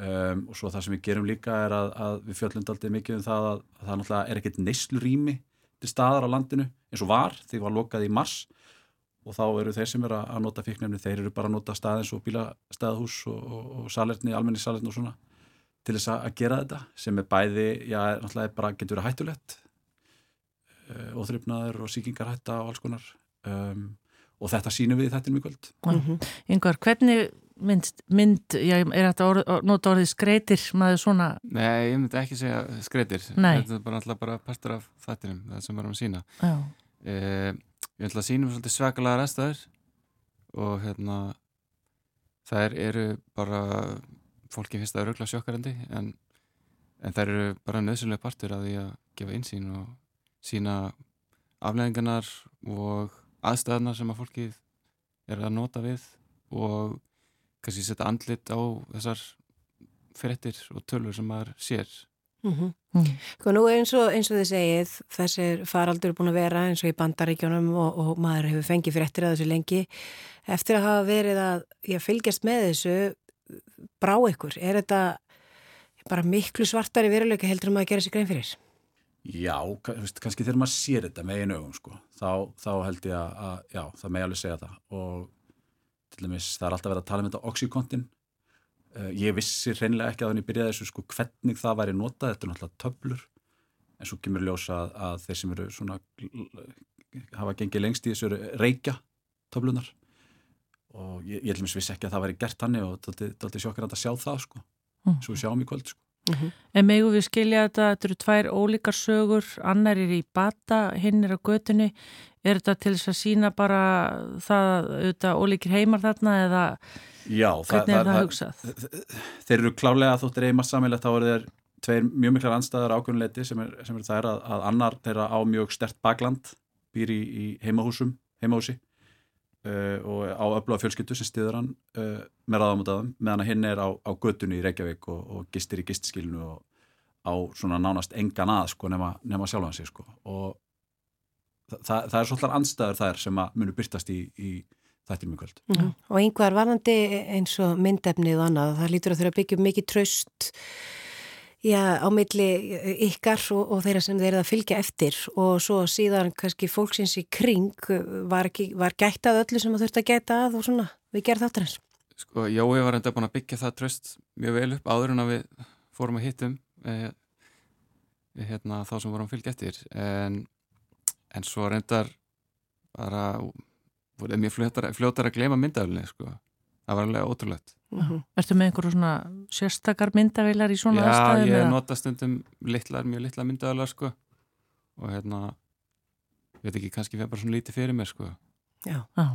Um, og svo það sem við gerum líka er að, að við fjöllum daldið mikið um það að, að það náttúrulega er ekkert neyslurými til staðar á landinu eins og var því var lokað í mars. Og þá eru þeir sem eru að nota fíknefni þeir eru bara að nota staðins og bílastæðahús og, og, og salerni, almenni salerni og svona til þess að, gera þetta sem er bæði, já, náttúrulega bara getur verið hættulegt uh, óþrifnaður og sýkingarhætta og alls konar um, og þetta sýnum við í þetta mjög kvöld. Mm Yngvar, hvernig mynd, mynd já, er þetta orð, or- nota orðið skreitir maður svona Nei, ég myndi ekki segja skreitir. Nei. Þetta er bara alltaf bara partur af þættinum, það sem við erum að sína. Eh, ég ætla að sínum svolítið svakalega restaður og hérna þær eru bara fólki finnst það örugla sjokkarandi en, en þær eru bara nöðsynlega partur af því að gefa einsýn og sína afleðingarnar og aðstæðarnar sem að fólkið er að nota við og kannski setja andlit á þessar fréttir og tölur sem maður sér Mm -hmm. Sko nú eins og, eins og þið segið, þessir faraldur er búin að vera eins og í bandaríkjónum og, og maður hefur fengið fréttir að þessu lengi. Eftir að hafa verið að ég fylgjast með þessu, brá ykkur, er þetta bara miklu svartari veruleika heldur um að gera sér grein fyrir? Já, kannski þegar maður sér þetta með einu augum sko, þá, þá held ég að, að já, það með alveg segja það og til dæmis það er alltaf verið að tala um þetta oxykontin uh, ég vissi hreinlega ekki að hann ég byrjaði þessu sko hvernig það væri notað, þetta er náttúrulega töflur. En svo kemur ljósa að, að þeir sem eru svona hafa gengið lengst í þessu reykja töflunar og ég, ég vissi ekki að það væri gert hannig og þetta er sjokkar að sjá það sko, Mm. svo við sjáum í kvöld sko. En megum við skilja þetta, þetta eru tvær ólíkar sögur, annar er í bata, hinn er á götunni, er þetta til þess að sína bara það auðvitað ólíkir heimar þarna eða Já, hvernig er það hugsað? Þeir eru klálega þóttir eigi margt sammeilegt þá eru þeir tveir mjög miklar anstæðar ákveðunleiti sem er, sem er það er að, að annar þeirra á mjög stert bakland býr í, í heimahúsum, heimahúsi uh, og á öflóða fjölskyldu sem stiður hann uh, með ráðamótaðum meðan að hinn er á, á götunni í Reykjavík og, og gistir í gistskilinu og á svona nánast engan að sko nema, nema sjálfan sig sko og það, það, það er svolítið anstæður þær sem að munu byrtast í, í þættinum í kvöld. Mm. Og einhver varðandi eins og myndefnið og annað, það lítur að þurfa að byggja mikið tröst já, á milli ykkar og, og þeirra sem þeir eru að fylgja eftir og svo síðan kannski fólksins í kring var, ekki, var gætt að öllu sem það þurfti að gæta að og svona við gerðum þáttarins. Sko, Jói var enda búin að byggja það tröst mjög vel upp áður en að við fórum að hittum eh, hérna, þá sem vorum að fylgja eftir en, en svo reyndar bara voruð mjög fljótar, fljótar að gleyma myndaöflinni sko. það var alveg ótrúlegt Mhm. Ertu með einhverju svona sérstakar myndavilar í svona Já, aðstæðum? ég eða? nota stundum litlar, mjög litlar myndaöflar sko. og hérna ég veit ekki, kannski við bara svona lítið fyrir mér sko. Já. Já.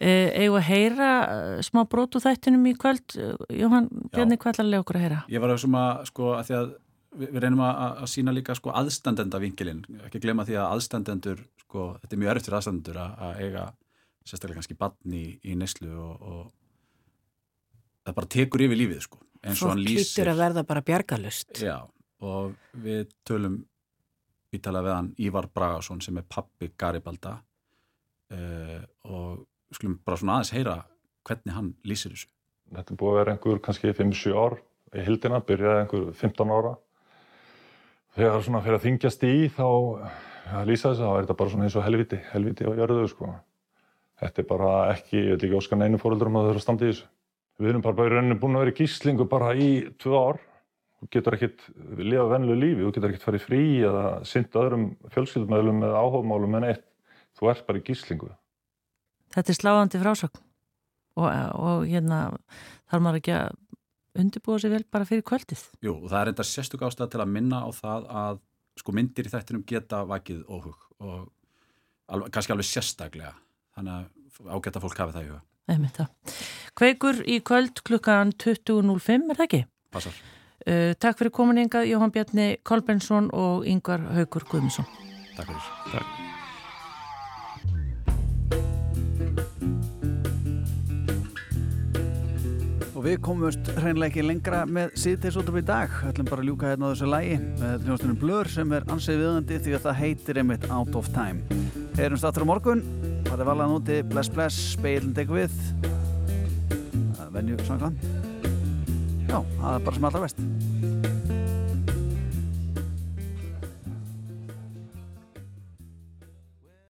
E, eigum að heyra eh, smá brotu þættinum í kvöld Eh, Jóhann hvað ætlar að lega okkur að heyra? Ég var að suma, sko, að því að við, við reynum að, að sína líka, sko, aðstandenda vinkilinn, ekki glema því að aðstandendur, sko, þetta er mjög erfitt fyrir aðstandendur að, að eiga sérstaklega kannski bann í, í neslu og, og það bara tekur yfir lífið, sko, eins og Fólk hann lýsir. hlýtur að verða bara bjargalust. Já, og við tölum við tala við hann Ívar Bragason sem er pappi Garibalda uh, og skulum bara svona aðeins heyra hvernig hann lýsir þessu. Þetta búið að vera einhver kannski 5-7 ár í hildina, byrjaði einhver 15 ára. Þegar svona fyrir að þingjast í þá að lýsa þessu, þá er þetta bara svona eins og helviti, helviti á jörðu sko. Þetta er bara ekki, ég veit ekki óskan einu fóröldur um að það þurfa að standa í þessu. Við erum bara í rauninu búin að vera í gíslingu bara í tvö ár. Þú getur ekkit lifað venlu lífi, þú getur ekkit farið frí eða synd öðrum fjölskyldumöðlum eða áhófmálum en eitt. Þú ert bara í gíslingu. Þetta er sláðandi frásögn og, og hérna þarf maður ekki að undirbúa sér vel bara fyrir kvöldið. Jú, og það er enda sérstök ástæða til að minna á það að sko myndir í þættinum geta vakið óhug og alveg, kannski alveg sérstaklega. Þannig að ágæta fólk hafi það í huga. Einmitt það. Kveikur í kvöld klukkan 20.05, er það ekki? Passar. Uh, takk fyrir komin hingað Jóhann Bjarni Kolbensson og Yngvar Haugur Guðmundsson. Takk fyrir. Takk. Og við komumst hreinlega ekki lengra með síðteisóttum í dag. Ætlum bara að ljúka hérna á þessu lægi með hljóðstunum Blur sem er ansið viðandi því að það heitir einmitt Out of Time. Heyrumst aftur á morgun. Það er valað núti. Bless, bless. Speilin tek við. Venju samkvæm. Já, það er bara sem allra vest.